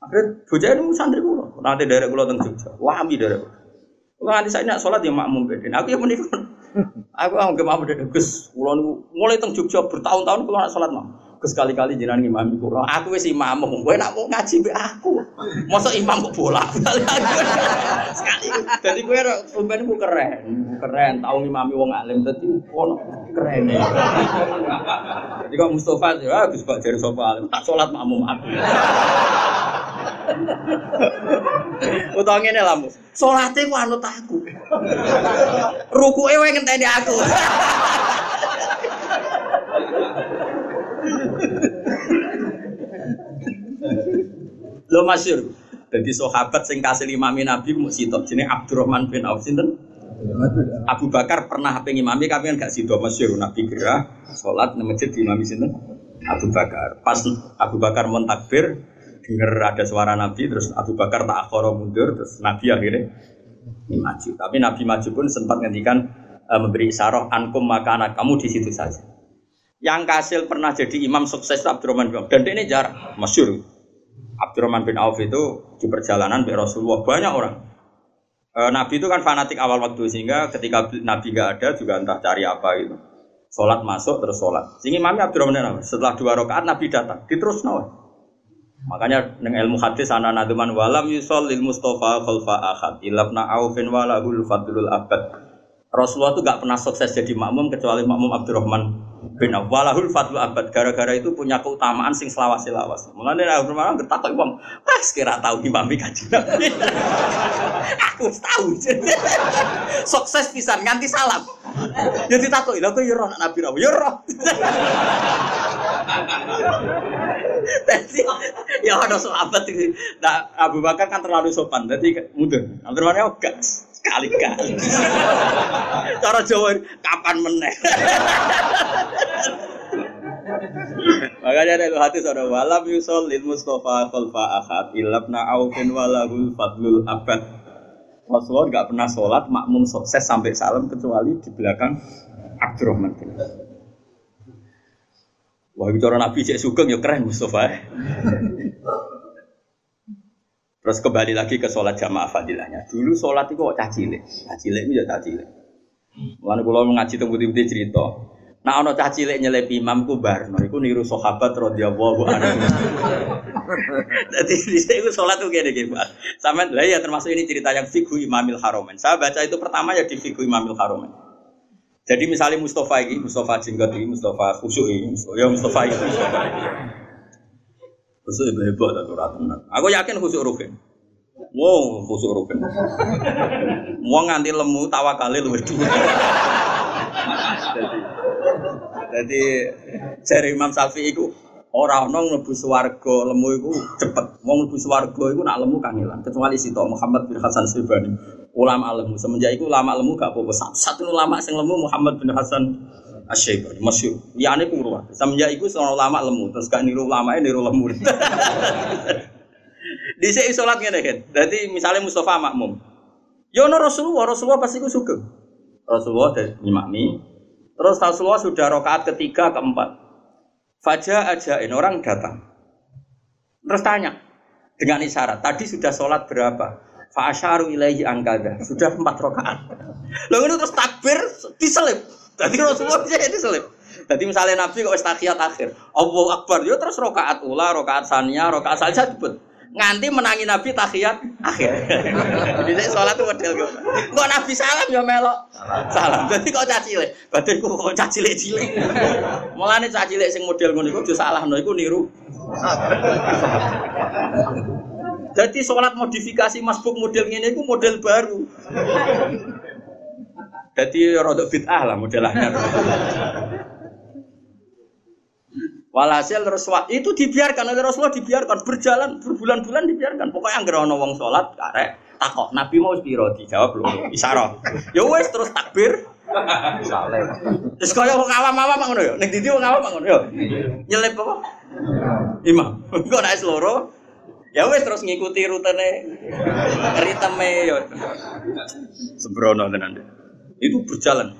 Akhirnya bocah itu santri kulo, nanti dari kulo tentang Jogja, wami dari kulo. Kalau nanti saya nak sholat ya makmum beden, aku yang menikah. Aku anggap mau dari Gus, kulo mulai tentang Jogja bertahun-tahun kulo nak sholat mam. Gus sekali-kali jenengan imam kula. Aku wis imam, kowe nak mau ngaji mbek aku. Mosok imam kok bola. Sekali. Dadi kowe sampeyan ku keren. Keren tau ngimami wong alim dadi ono keren. Jadi kok Mustafa ya Gus kok jare sapa alim. Tak salat makmum aku. Utawa ngene lah, Mus. Salate ku anut aku. Rukuke wae ngenteni aku. Lo masyur. Jadi sahabat sing kasih imami Nabi mau sitok jenenge Abdurrahman bin Auf sinten? Abu Bakar pernah pengen imami kami kan gak sido masyur Nabi gerah salat nang masjid di imami sinten? Abu Bakar. Pas Abu Bakar mentakbir dengar ada suara Nabi terus Abu Bakar tak akhoro mundur terus Nabi akhirnya maju. Tapi Nabi maju pun sempat ngendikan e, memberi isyarat ankum maka anak kamu di situ saja. Yang kasil pernah jadi imam sukses Abdurrahman bin Auf dan ini jarang masyur. Abdurrahman bin Auf itu di perjalanan di Rasulullah banyak orang. E, Nabi itu kan fanatik awal waktu sehingga ketika Nabi nggak ada juga entah cari apa itu. Sholat masuk terus sholat. Sehingga Imam Abdurrahman bin Auf setelah dua rakaat Nabi datang diterus nawa. Makanya dengan ilmu hadis ana naduman walam yusol lil Mustafa khalfa ahad ilabna aufin walahul fadlul abad. Rasulullah itu gak pernah sukses jadi makmum kecuali makmum Abdurrahman bin. Walahul fadlul abad. Gara-gara itu punya keutamaan sing selawas-selawas. Mulane Abdurrahman bertakwa wong, pas kira tahu imami kaji. Aku tahu. sukses pisan nganti salam. Ya ditakoki, lha kok ya roh Nabi ra. Ya roh. Jadi ya ada sahabat itu. Nah, Abu Bakar kan terlalu sopan, jadi mundur. Abdurrahman ya sekali-kali. Cara Jawa kapan meneh. Makanya ada hati saudara walam yusol lil Mustafa khalfa ahad ilabna aufin walahul fadlul abad. Rasulullah nggak pernah sholat makmum sukses sampai salam kecuali di belakang Abdurrahman bin Wah, orang Nabi cek sugeng ya keren Mustafa. Terus kembali lagi ke sholat jamaah fadilahnya. Dulu sholat itu kok cacile, cacile itu ya cacile. Mulane kula ngaji teng putih-putih cerita. Nah ana cah cilik nyelip imam ku barno iku niru sahabat radhiyallahu anhu. Dadi dhisik iku salat tuh kene iki, Pak. Sampeyan lah ya termasuk ini cerita yang fikhu Imamil Haromen. Saya baca itu pertama ya di fikhu Imamil Haromen. Jadi misalnya Mustafa ini, Mustafa Jenggot ini, Mustafa Khusyuk ini, ya Mustafa ini, Mustafa ini. Itu hebat atau ratunan. Aku yakin Khusyuk Rukin. Wow, Khusyuk Rukin. Mau nganti lemu tawakalnya lu berdua. Jadi jari Imam Syafi'i itu orang nong mlebu swarga lemu iku cepet. Wong mlebu swarga iku nak lemu kangelan. Kecuali Sito Muhammad bin Hasan Sibani. Ulama lemu semenjak itu ulama lemu gak apa-apa. Satu ulama sing lemu Muhammad bin Hasan Asyibani masyhur. Liyane ku ruwah. Semenjak itu seorang ulama lemu terus gak niru ulama niru lemu. Di sini sholat ngene kan. Jadi misalnya Mustafa makmum. Yo no Rasulullah, Rasulullah pasti ku sugeng. Rasulullah dan imami. Terus Rasulullah sudah rokaat ketiga, keempat. Fajar aja ini orang datang. Terus tanya dengan isyarat. Tadi sudah sholat berapa? Fa'asharu ilaihi angkada. Sudah empat rokaat. Lalu terus takbir diselip. Jadi Rasulullah jadi diselip. Jadi misalnya Nabi kok istakiyat akhir. Allah Akbar. Yo terus rokaat ula, rokaat sania, rokaat saja disebut nganti menangi Nabi tahiyat akhir. Jadi saya sholat tuh model gue. Kok Nabi salam ya melok salam. Jadi kok caci le, badanku kok caci le cilik. Mulane caci le sing model ngono iku salah no iku niru. Jadi sholat modifikasi masbuk model ini iku model baru. Jadi rodok bid'ah lah modelnya. Walhasil Rasulullah itu dibiarkan oleh Rasulullah dibiarkan berjalan berbulan-bulan dibiarkan. Pokoknya yang ana wong salat karek takok Nabi mau piro dijawab lho isyarat. Ya wes terus takbir. Saleh. Terus kaya wong awam-awam ngono ya. Ning didi wong awam ngono ya. Nyelip apa? Imam. Engko nek loro ya wes terus ngikuti rutene ritme ya. Sembrono tenan. Itu berjalan.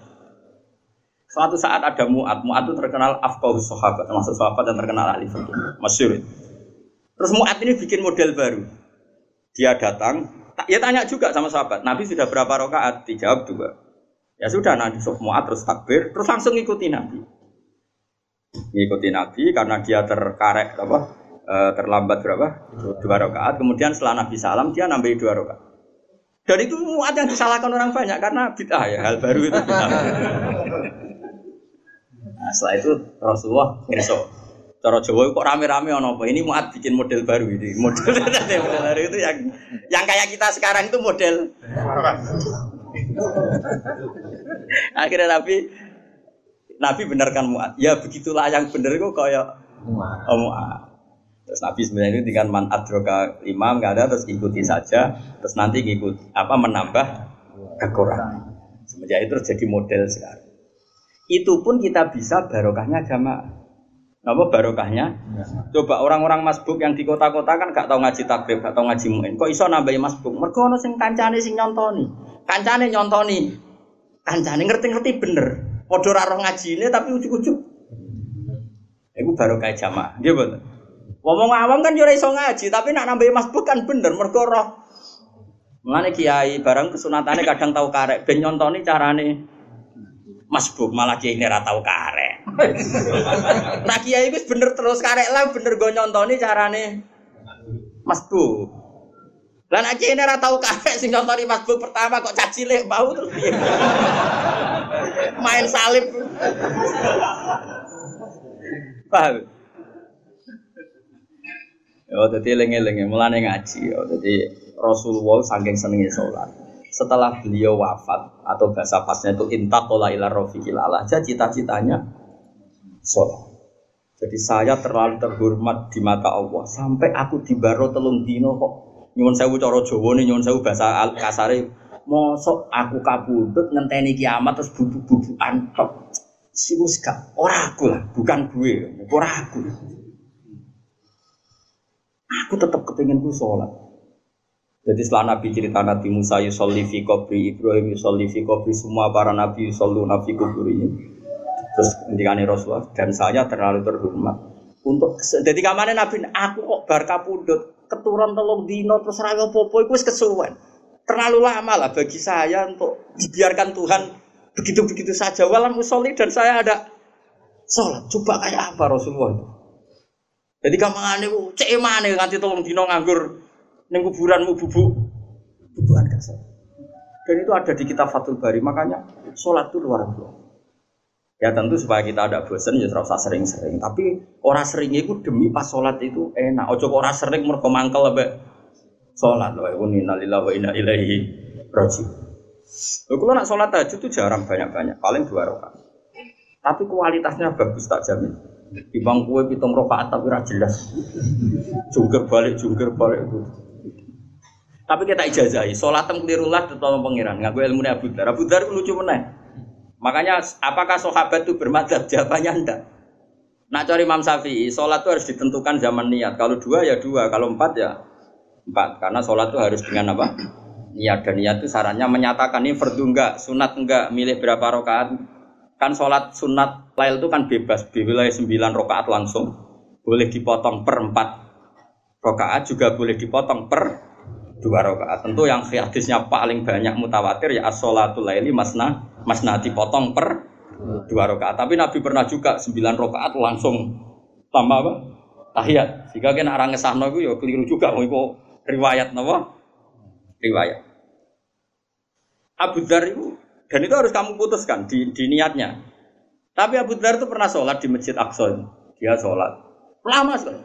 Suatu saat ada Mu'ad, Mu'ad itu terkenal afqahus sahabat, termasuk sahabat yang terkenal ahli fikih, masyhur. Terus Mu'ad ini bikin model baru. Dia datang, ya tanya juga sama sahabat, Nabi sudah berapa rakaat? Dijawab dua. Ya sudah, nanti Mu'ad terus takbir, terus langsung ikuti Nabi. Ngikuti Nabi karena dia terkarek apa? eh, terlambat berapa? Dua rakaat. Kemudian setelah Nabi salam dia nambahi dua rakaat. Dan itu muat yang disalahkan orang banyak karena bid'ah ya hal baru itu bid'ah. Nah, setelah itu Rasulullah ngerso. Cara Jawa kok rame-rame ono apa? Ini muat bikin model baru ini. Model, model baru itu yang yang kayak kita sekarang itu model. Akhirnya Nabi Nabi benarkan muat. Ya begitulah yang benar kok kayak oh, muat. Terus Nabi sebenarnya itu dengan man adroka imam nggak ada terus ikuti saja terus nanti ikut apa menambah kekurangan. Semenjak itu terjadi model sekarang. Itu pun kita bisa barokahnya jamaah. Apa barokahnya? Coba orang-orang masbuk yang di kota-kota kan gak tahu ngaji takrib, gak tahu ngaji muin. Kok iso nambahi masbuk? Mergo ono sing kancane sing nyontoni. Kancane nyontoni. Kancane ngerti-ngerti bener. Padha ora roh ngajine tapi ujuk-ujuk. Iku barokah jamaah. Nggih betul. Ngomong awam kan yo iso ngaji, tapi nak nambahi masbuk kan bener mergo roh. Mulane kiai barang kesunatane kadang tahu karek ben nyontoni carane masbuk malah kiai ini ora tau karek. nah kiai wis bener terus karek lah bener gue nyontoni carane masbuk. Lah nek kiai ora tau karek sing nyontoni masbuk pertama kok caci lek bau terus? Main salib. Paham? Ya, jadi lengi-lengi mulane ngaji. Ya, jadi Rasulullah saking senengnya sholat. Setelah beliau wafat atau bahasa pasnya itu intakola ila rofiqil aja cita-citanya sholat. Jadi saya terlalu terhormat di mata Allah sampai aku dibaro telung dino kok nyuwun sewu cara Jawa nih nyuwun sewu bahasa kasare mosok aku kabudut ngenteni kiamat terus bubuk-bubukan tok. Simus gak ora aku lah, bukan gue, ora aku. Aku tetap kepingin gue sholat. Jadi setelah Nabi cerita Nabi Musa yusolli fi kubri, Ibrahim yusolli fi kubri, semua para Nabi yusollu nabi kubri Terus ngendikane Rasulullah dan saya terlalu terhormat untuk jadi kamane Nabi aku kok bar kapundhut keturun telung dino terus ra apa-apa iku wis kesuwen. Terlalu lama lah bagi saya untuk dibiarkan Tuhan begitu-begitu saja walam musolli dan saya ada sholat. Coba kayak apa Rasulullah itu? Jadi kamane ku cek emane nganti telung dino nganggur ning kuburanmu bubuk bubukan gak Dan itu ada di kitab Fathul Bari, makanya sholat itu luar biasa. Ya tentu supaya kita ada bosan ya terus sering-sering. Tapi orang sering itu demi pas sholat itu enak. Ojo orang sering mereka mangkel lebih sholat. Wa inna lillahi wa inna ilaihi rajiun. Kalau nak sholat aja itu jarang banyak-banyak, paling dua rakaat. Tapi kualitasnya bagus tak jamin. Di bang kue pitung rakaat tapi ra jelas. Jungkir balik, jungkir balik itu. Tapi kita ijazahi, sholat tem kelirulah tetap pengiran. Nggak gue ilmu Abu Dar. Abu Dar lucu meneh. Makanya apakah sahabat itu bermadzhab? Jawabannya enggak. Nak cari Imam Syafi'i, sholat itu harus ditentukan zaman niat. Kalau dua ya dua, kalau empat ya empat. Karena sholat itu harus dengan apa? Niat dan niat itu sarannya menyatakan ini fardu enggak, sunat enggak, milih berapa rakaat. Kan sholat sunat lail itu kan bebas, wilayah sembilan rakaat langsung. Boleh dipotong per empat rakaat juga boleh dipotong per dua rakaat. Tentu yang hadisnya paling banyak mutawatir ya as-sholatul laili masna Mas Nadi potong per dua rakaat. Tapi Nabi pernah juga sembilan rakaat langsung tambah apa? Tahiyat. Jika kena orang ngesahno itu ya keliru juga. Mau riwayat apa? Riwayat. Abu Dhar itu dan itu harus kamu putuskan di, di niatnya. Tapi Abu Dhar itu pernah sholat di Masjid Aqsa. Dia sholat lama sekali.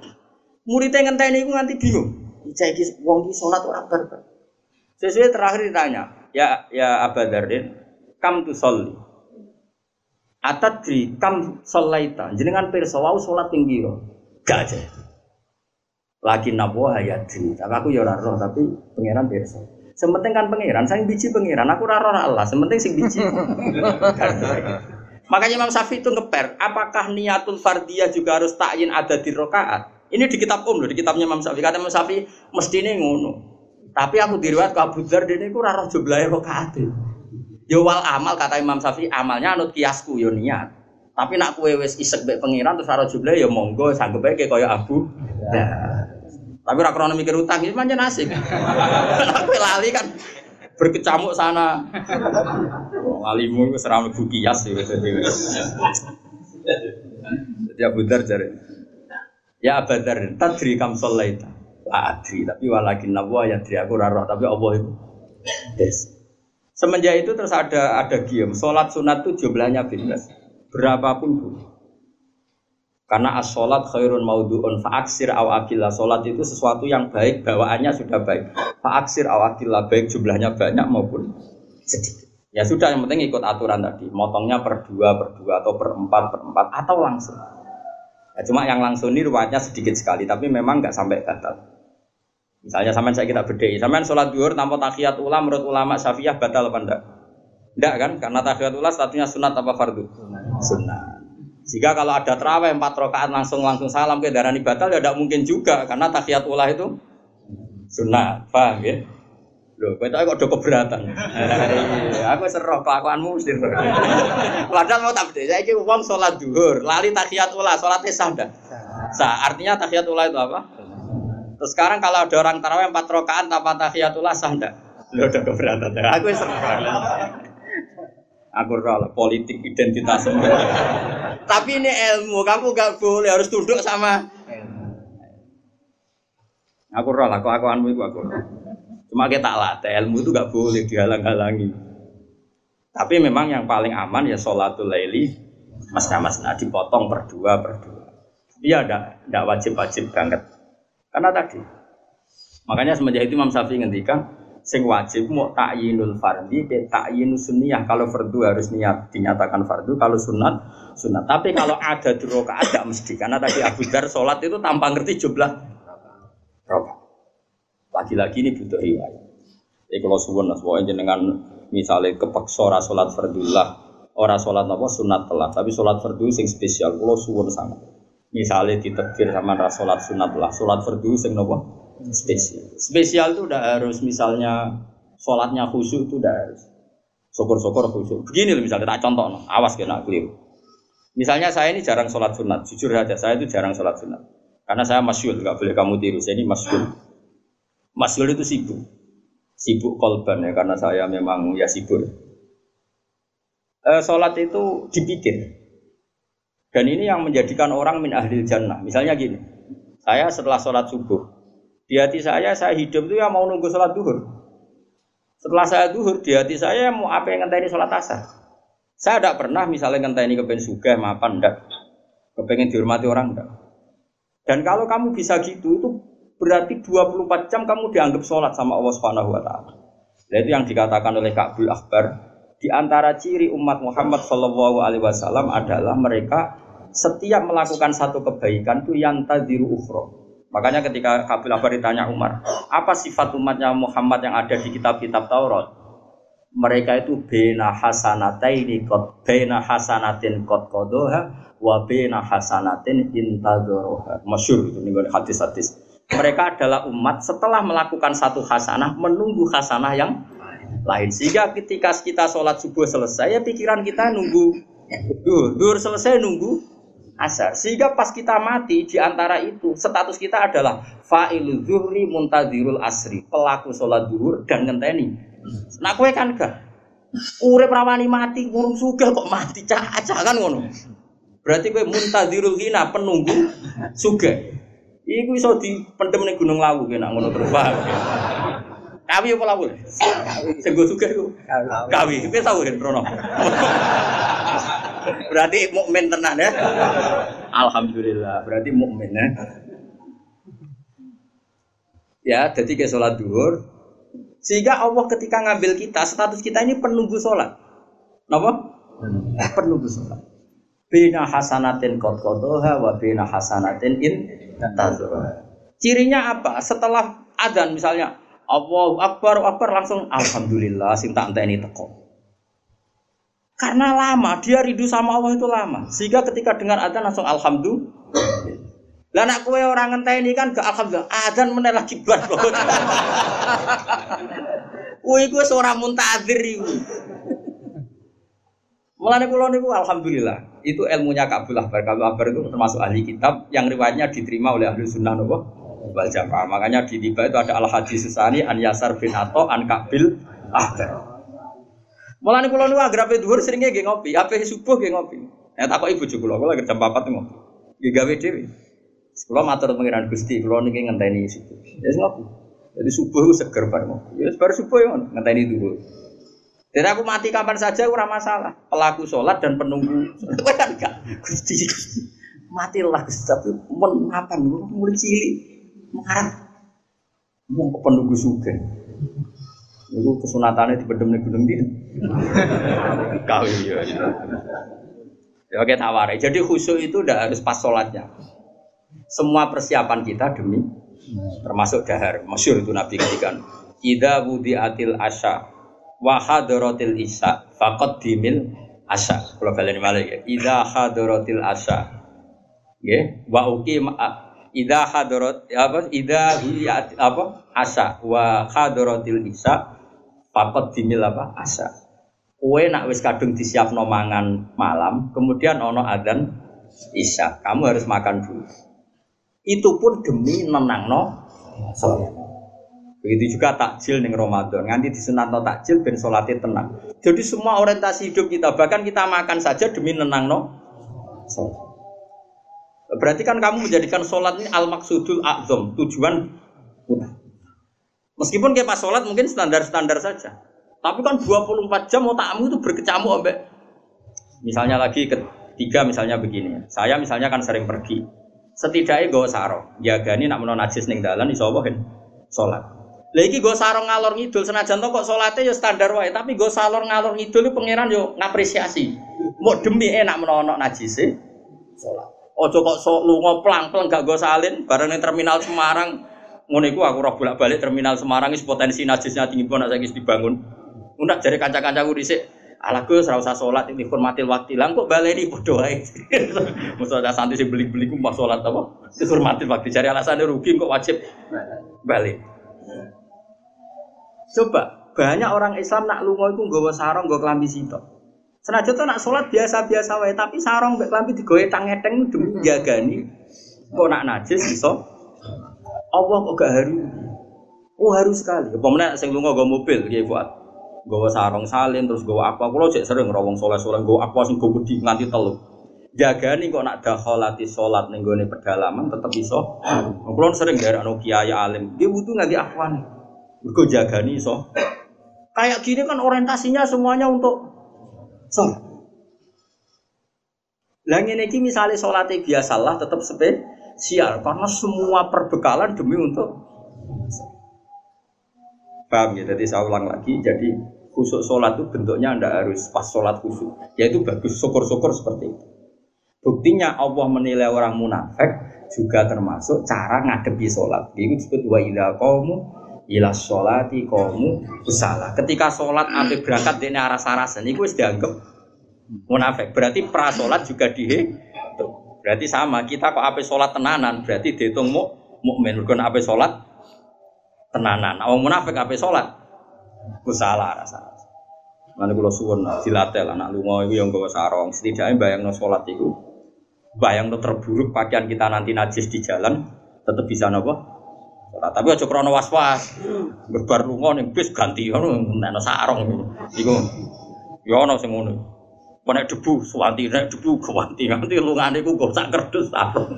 Muridnya ngenteni itu nanti bingung. Iki wong iki sholat ora barbar. Sesuai terakhir ditanya, ya ya Abu Dharin, kam tu soli. Atadri kam solaita. Jenengan pirsa wau salat ping Gak aja. Lagi nabo hayadri. Tapi aku ya ora roh tapi pangeran pirsa. Sementing kan pangeran, saya biji pangeran. Aku ora roh Allah. Sementing sing biji. Makanya Imam Syafi'i itu ngeper, apakah niatul fardiyah juga harus takyin ada di rokaat? Ini di kitab Om loh, di kitabnya Imam Syafi'i. Kata Imam Syafi'i, mesti ini ngono. Tapi aku diriwat ke Abu Dhar, ini aku raro jumlahnya rokaat. Yo wal amal kata Imam Syafi'i amalnya anut kiasku yo niat. Tapi nak kue wes isek be pengiran terus harus jumlah yo monggo sanggup aja kayak Abu. Ya. Tapi rak krono mikir utang itu macam asik. Aku lali kan berkecamuk sana. Oh, alimu seram buku kias ya. Jadi Abu Dar jare. Ya Abu Dar, tadri kam sholaita. La adri, tapi walakin nawa ya adri aku raro, tapi Allah itu. Des. Semenjak itu terus ada ada gium, sholat sunat itu jumlahnya bebas, berapapun bu. Karena as sholat khairun maudu'un fa'aksir aw akillah Sholat itu sesuatu yang baik, bawaannya sudah baik Fa'aksir aw akillah, baik jumlahnya banyak maupun sedikit Ya sudah, yang penting ikut aturan tadi Motongnya per dua, per dua, atau per empat, per empat Atau langsung ya, Cuma yang langsung ini ruwetnya sedikit sekali Tapi memang nggak sampai batal Misalnya sampean saya kita beda, sampean sholat duhur tanpa tahiyat ulah menurut ulama syafi'iyah batal apa enggak? Enggak kan? Karena tahiyat ulah statusnya sunat apa fardu? Sunat. Jika kalau ada terawih empat rakaat langsung langsung salam ke darah batal ya tidak mungkin juga karena tahiyat ulah itu sunat, paham ya? Loh, kowe kok udah keberatan. Iya, aku seroh kelakuanmu mesti. Padahal mau tak beda. Saiki wong sholat duhur, lali tahiyat ulah, sholatnya sah dah. Sah. Artinya tahiyat ulah itu apa? Terus sekarang kalau ada orang tarawih empat rakaat tanpa tahiyatullah sah enggak? Lo udah keberatan. Aku serang. Aku rela politik identitas. Tapi ini ilmu, kamu gak boleh harus tunduk sama Aku rela, aku aku anu aku. Cuma kita latih ilmu itu gak boleh dihalang-halangi. Tapi memang yang paling aman ya sholatul laili mas mas nah dipotong per dua per dua. Iya, tidak wajib-wajib banget. Karena tadi, makanya semenjak itu Imam Syafi'i ngendikan sing wajib mau takyinul fardi be takyinus sunniyah. Kalau fardu harus niat dinyatakan fardu kalau sunat sunat. Tapi kalau ada di rokaat tidak mesti. Karena tadi Abu Dar sholat itu tanpa ngerti jumlah rokaat lagi-lagi ini butuh riwayat. Jadi kalau suwun pokoknya dengan misalnya kepeksa ora sholat fardullah ora sholat apa sunat telat tapi sholat fardu sing spesial kalau suwun sangat. Misalnya ditekir sama sholat sunat lah, sholat fardu sing nopo spesial. Spesial itu udah harus misalnya sholatnya khusyuk itu udah harus. Syukur-syukur khusyuk. Begini loh misalnya tak contoh, no. awas kena keliru. Misalnya saya ini jarang sholat sunat, jujur saja saya itu jarang sholat sunat. Karena saya masyul, nggak boleh kamu tiru. Saya ini masyul. Masyul itu sibuk, sibuk kolban ya karena saya memang ya sibuk. E, sholat itu dipikir, dan ini yang menjadikan orang min ahli jannah. Misalnya gini, saya setelah sholat subuh, di hati saya, saya hidup itu ya mau nunggu sholat duhur. Setelah saya duhur, di hati saya mau apa yang ngenteni sholat asar. Saya tidak pernah misalnya ngenteni kepengen suga, mapan, enggak. Kepengen dihormati orang, enggak. Dan kalau kamu bisa gitu, itu berarti 24 jam kamu dianggap sholat sama Allah Subhanahu wa Ta'ala. Nah, itu yang dikatakan oleh Ka'bul Akbar. Di antara ciri umat Muhammad Shallallahu Alaihi Wasallam adalah mereka setiap melakukan satu kebaikan itu yang tadiru ufro. Makanya ketika Kabil Abar ditanya Umar, apa sifat umatnya Muhammad yang ada di kitab-kitab Taurat? Mereka itu bena hasanataini kot bena hasanatin kot kodoha wa bena hasanatin intadoroha. Masyur itu nih hadis-hadis. Mereka adalah umat setelah melakukan satu hasanah menunggu hasanah yang lain. Sehingga ketika kita sholat subuh selesai, ya pikiran kita nunggu dur, dur selesai nunggu asar. Sehingga pas kita mati di antara itu status kita adalah fa'ilul zuhri muntadirul asri, pelaku sholat duhur dan ngenteni. Nah kue kan gak urip rawani mati ngurung suga kok mati caca kan ngono. Berarti kue muntadirul hina penunggu suga. Iku iso dipendem ning Gunung Lawu kena ngono terus paham. Kawi apa lawu? Sing go sugih iku. Kawi. Wis tau kan Rono. Berarti mukmin tenan ya. Alhamdulillah, berarti mukmin ya. Ya, jadi ke sholat duhur. Sehingga Allah ketika ngambil kita, status kita ini penunggu sholat. Kenapa? Eh, penunggu sholat. Bina hasanatin kot kotoha wa bina hasanatin in tazurah. Cirinya apa? Setelah adzan misalnya Allahu Akbar, Akbar langsung Alhamdulillah sing tak ini teko. Karena lama, dia rindu sama Allah itu lama. Sehingga ketika dengar adzan langsung alhamdulillah. Lah nak kue orang ini kan gak alhamdulillah, adzan meneh lagi bar. Kuwi gue seorang muntadir iku. Mulane kula niku alhamdulillah, itu ilmunya Kabul Akbar. Kabul Akbar itu termasuk ahli kitab yang riwayatnya diterima oleh ahli sunnah nopo wal jamaah. Makanya di tiba itu ada al hadis susani an Yasar bin Ato an Kabil Akbar. Mulane kula niku agrape dhuwur seringe nggih ngopi, ape subuh nggih ngopi. Nek takok ibu juga kula, kula jam 4 ngopi. Ya gawe dhewe. Kula matur pengiran Gusti, kula niki ngenteni subuh. Ya ngopi. Jadi subuh itu seger bareng. Ya baru subuh ya ngenteni dulu. Dan aku mati kapan saja ora masalah. Pelaku sholat dan penunggu. kan enggak. Gusti. Matilah Gusti, tapi men ngapan mulai cilik. Mengarang. Mau penunggu sugen. Itu kesunatannya di bedem gunung dia. Kau iya. Ya oke tawar. Jadi khusyuk itu udah harus pas sholatnya. Semua persiapan kita demi termasuk dahar. Masyur itu Nabi ketikan. Ida wudi atil asya wa hadaratil isya faqad dimil asya. Kalau kalian malah ya. Ida hadaratil asya. Ya, wa uqim ida hadarat apa ida apa asya wa hadaratil isya faqad dimil apa asya Kue nak wis kadung disiapno mangan malam, kemudian ono adzan isya. Kamu harus makan dulu. Itu pun demi nenangno sholat. Begitu juga takjil ning Ramadan. Nganti disunatno takjil ben sholatnya tenang. Jadi semua orientasi hidup kita, bahkan kita makan saja demi nenangno sholat. Berarti kan kamu menjadikan sholat ini al maksudul azam, tujuan Meskipun kayak pas sholat mungkin standar-standar saja. Tapi kan 24 jam otakmu itu berkecamuk ambek misalnya lagi ketiga misalnya begini. Saya misalnya kan sering pergi. Setidaknya gue sarong, jagani nak menon najis ning dalan iso apa salat. Lagi gue sarong ngalor ngidul senajan to kok salate ya standar wae, tapi gue salor ngalor ngidul pangeran yo ngapresiasi. Mau demi enak menono najis e salat. Ojo kok sok lunga plang-plang gak gue salin bareng ning terminal Semarang ngono iku aku roh bolak-balik terminal Semarang wis potensi najisnya tinggi banget saiki dibangun. Unak jari kanca-kancaku dhisik ala Gus ora usah salat ini hormatil waktu lang kok baleni padha wae. Mosok ada santri sing beli-beli ku mbah salat apa? Dihormatil waktu cari alasannya rugi kok wajib balik. Coba banyak orang Islam nak lunga iku nggawa sarong nggawa klambi sitok. Senajan tuh nak sholat biasa-biasa wae, tapi sarong mbek klambi digowe tang-eteng demi jagani. Kok nak najis iso? Allah kok gak haru? Oh haru sekali. Meneh sing lunga nggawa mobil nggih buat Gawa sarung salin terus gawa apa kulo cek sering rawong soleh-soleh gawa apa sing go wedi nganti telu. nih kok nak dakhalati salat ning gone pedalaman tetep iso. Kulo sering anu kiai alim, dia butuh nggak afwan. Mergo jagani iso. Kayak gini kan orientasinya semuanya untuk sholat. Lah iki misale salate biasalah tetap spesial karena semua perbekalan demi untuk Paham ya? Jadi saya ulang lagi, jadi khusus sholat itu bentuknya anda harus pas sholat khusus. Yaitu bagus syukur-syukur seperti itu. Buktinya Allah menilai orang munafik juga termasuk cara ngadepi sholat. Itu disebut wa idha qawmu ila sholati qawmu usala. Ketika sholat ambil berangkat dari arah sarasan, itu dianggap munafik. Berarti pra sholat juga dihitung. Berarti sama, kita kok ape sholat tenanan, berarti dihitung mu, mukmin. Bukan ape sholat tenanan. Awang munafik apa sholat? Ku salah rasa. Mana kalau suwon dilatih lah, anak lungo itu yang bawa sarong. Setidaknya bayang no sholat itu, bayang no terburuk pakaian kita nanti najis di jalan, tetap bisa nopo. Tapi aja krono was was, berbar lungo nih bis ganti, no sarong. Iku, ya ono sing Nek debu, suwanti, nek debu, kewanti, nanti lungane ku sak kerdus sarong.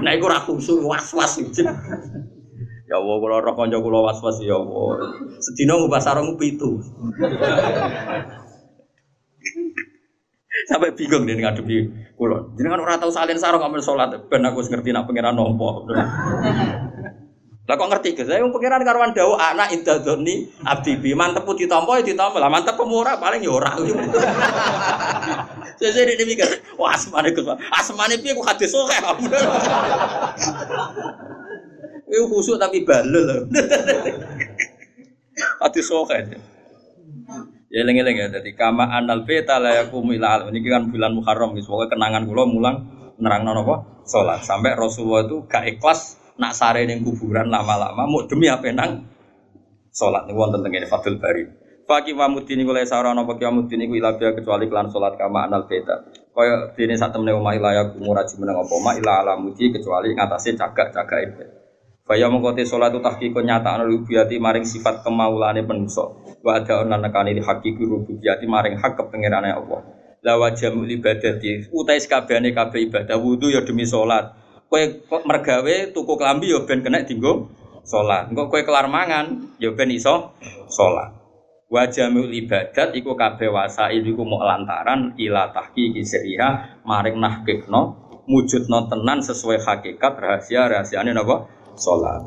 Nek iku ra was was. Ya Allah, kalau roh konco kulo was-was ya Allah. Sedina ngubah sarung itu. Sampai bingung dia ngadepi. Jadi kan orang tahu salin sarung ambil sholat. Ben aku ngerti nak pangeran nompo. Lah kok ngerti guys? Saya pangeran karuan dawu anak intadoni abdi bi mantep putih ya ditompo. Lah mantep pemurah paling ya ora. Saya jadi mikir, wah asmane Gus. Asmane piye ku hadis sok Itu khusuk tapi balel. Hati sokan. Ya eling-eling ya dadi kama anal beta yaqumu ila ini kan bulan Muharram pokoke kenangan kula mulang nerangno napa salat sampai Rasulullah itu gak ikhlas nak sare ning kuburan lama-lama mau demi apa nang salat niku wonten teng Fathul Bari. Faki mamudini kula sarana apa kiamudini ku ila kecuali kelan salat kama anal beta. Kaya dene sak temne omah ila yaqumu raji meneng apa ma ila alamuti kecuali ngatasé cagak-cagak itu. Faya mengkote sholat itu tahkikun nyata anu rubiyati maring sifat kemaulane penuso. Wa ada onan nekani di hakiki rubiyati maring hak kepengirannya Allah. lawa jamu ibadati utai sekabehane kabeh ibadah wudu ya demi salat kowe mergawe tuku klambi ya ben kena dinggo salat engko kowe kelar mangan ya ben iso salat wa jamu ibadat iku kabeh wasail iku mok lantaran ila tahqiqi sirriha maring nahqiqno mujudno tenan sesuai hakikat rahasia rahasiane napa? Salat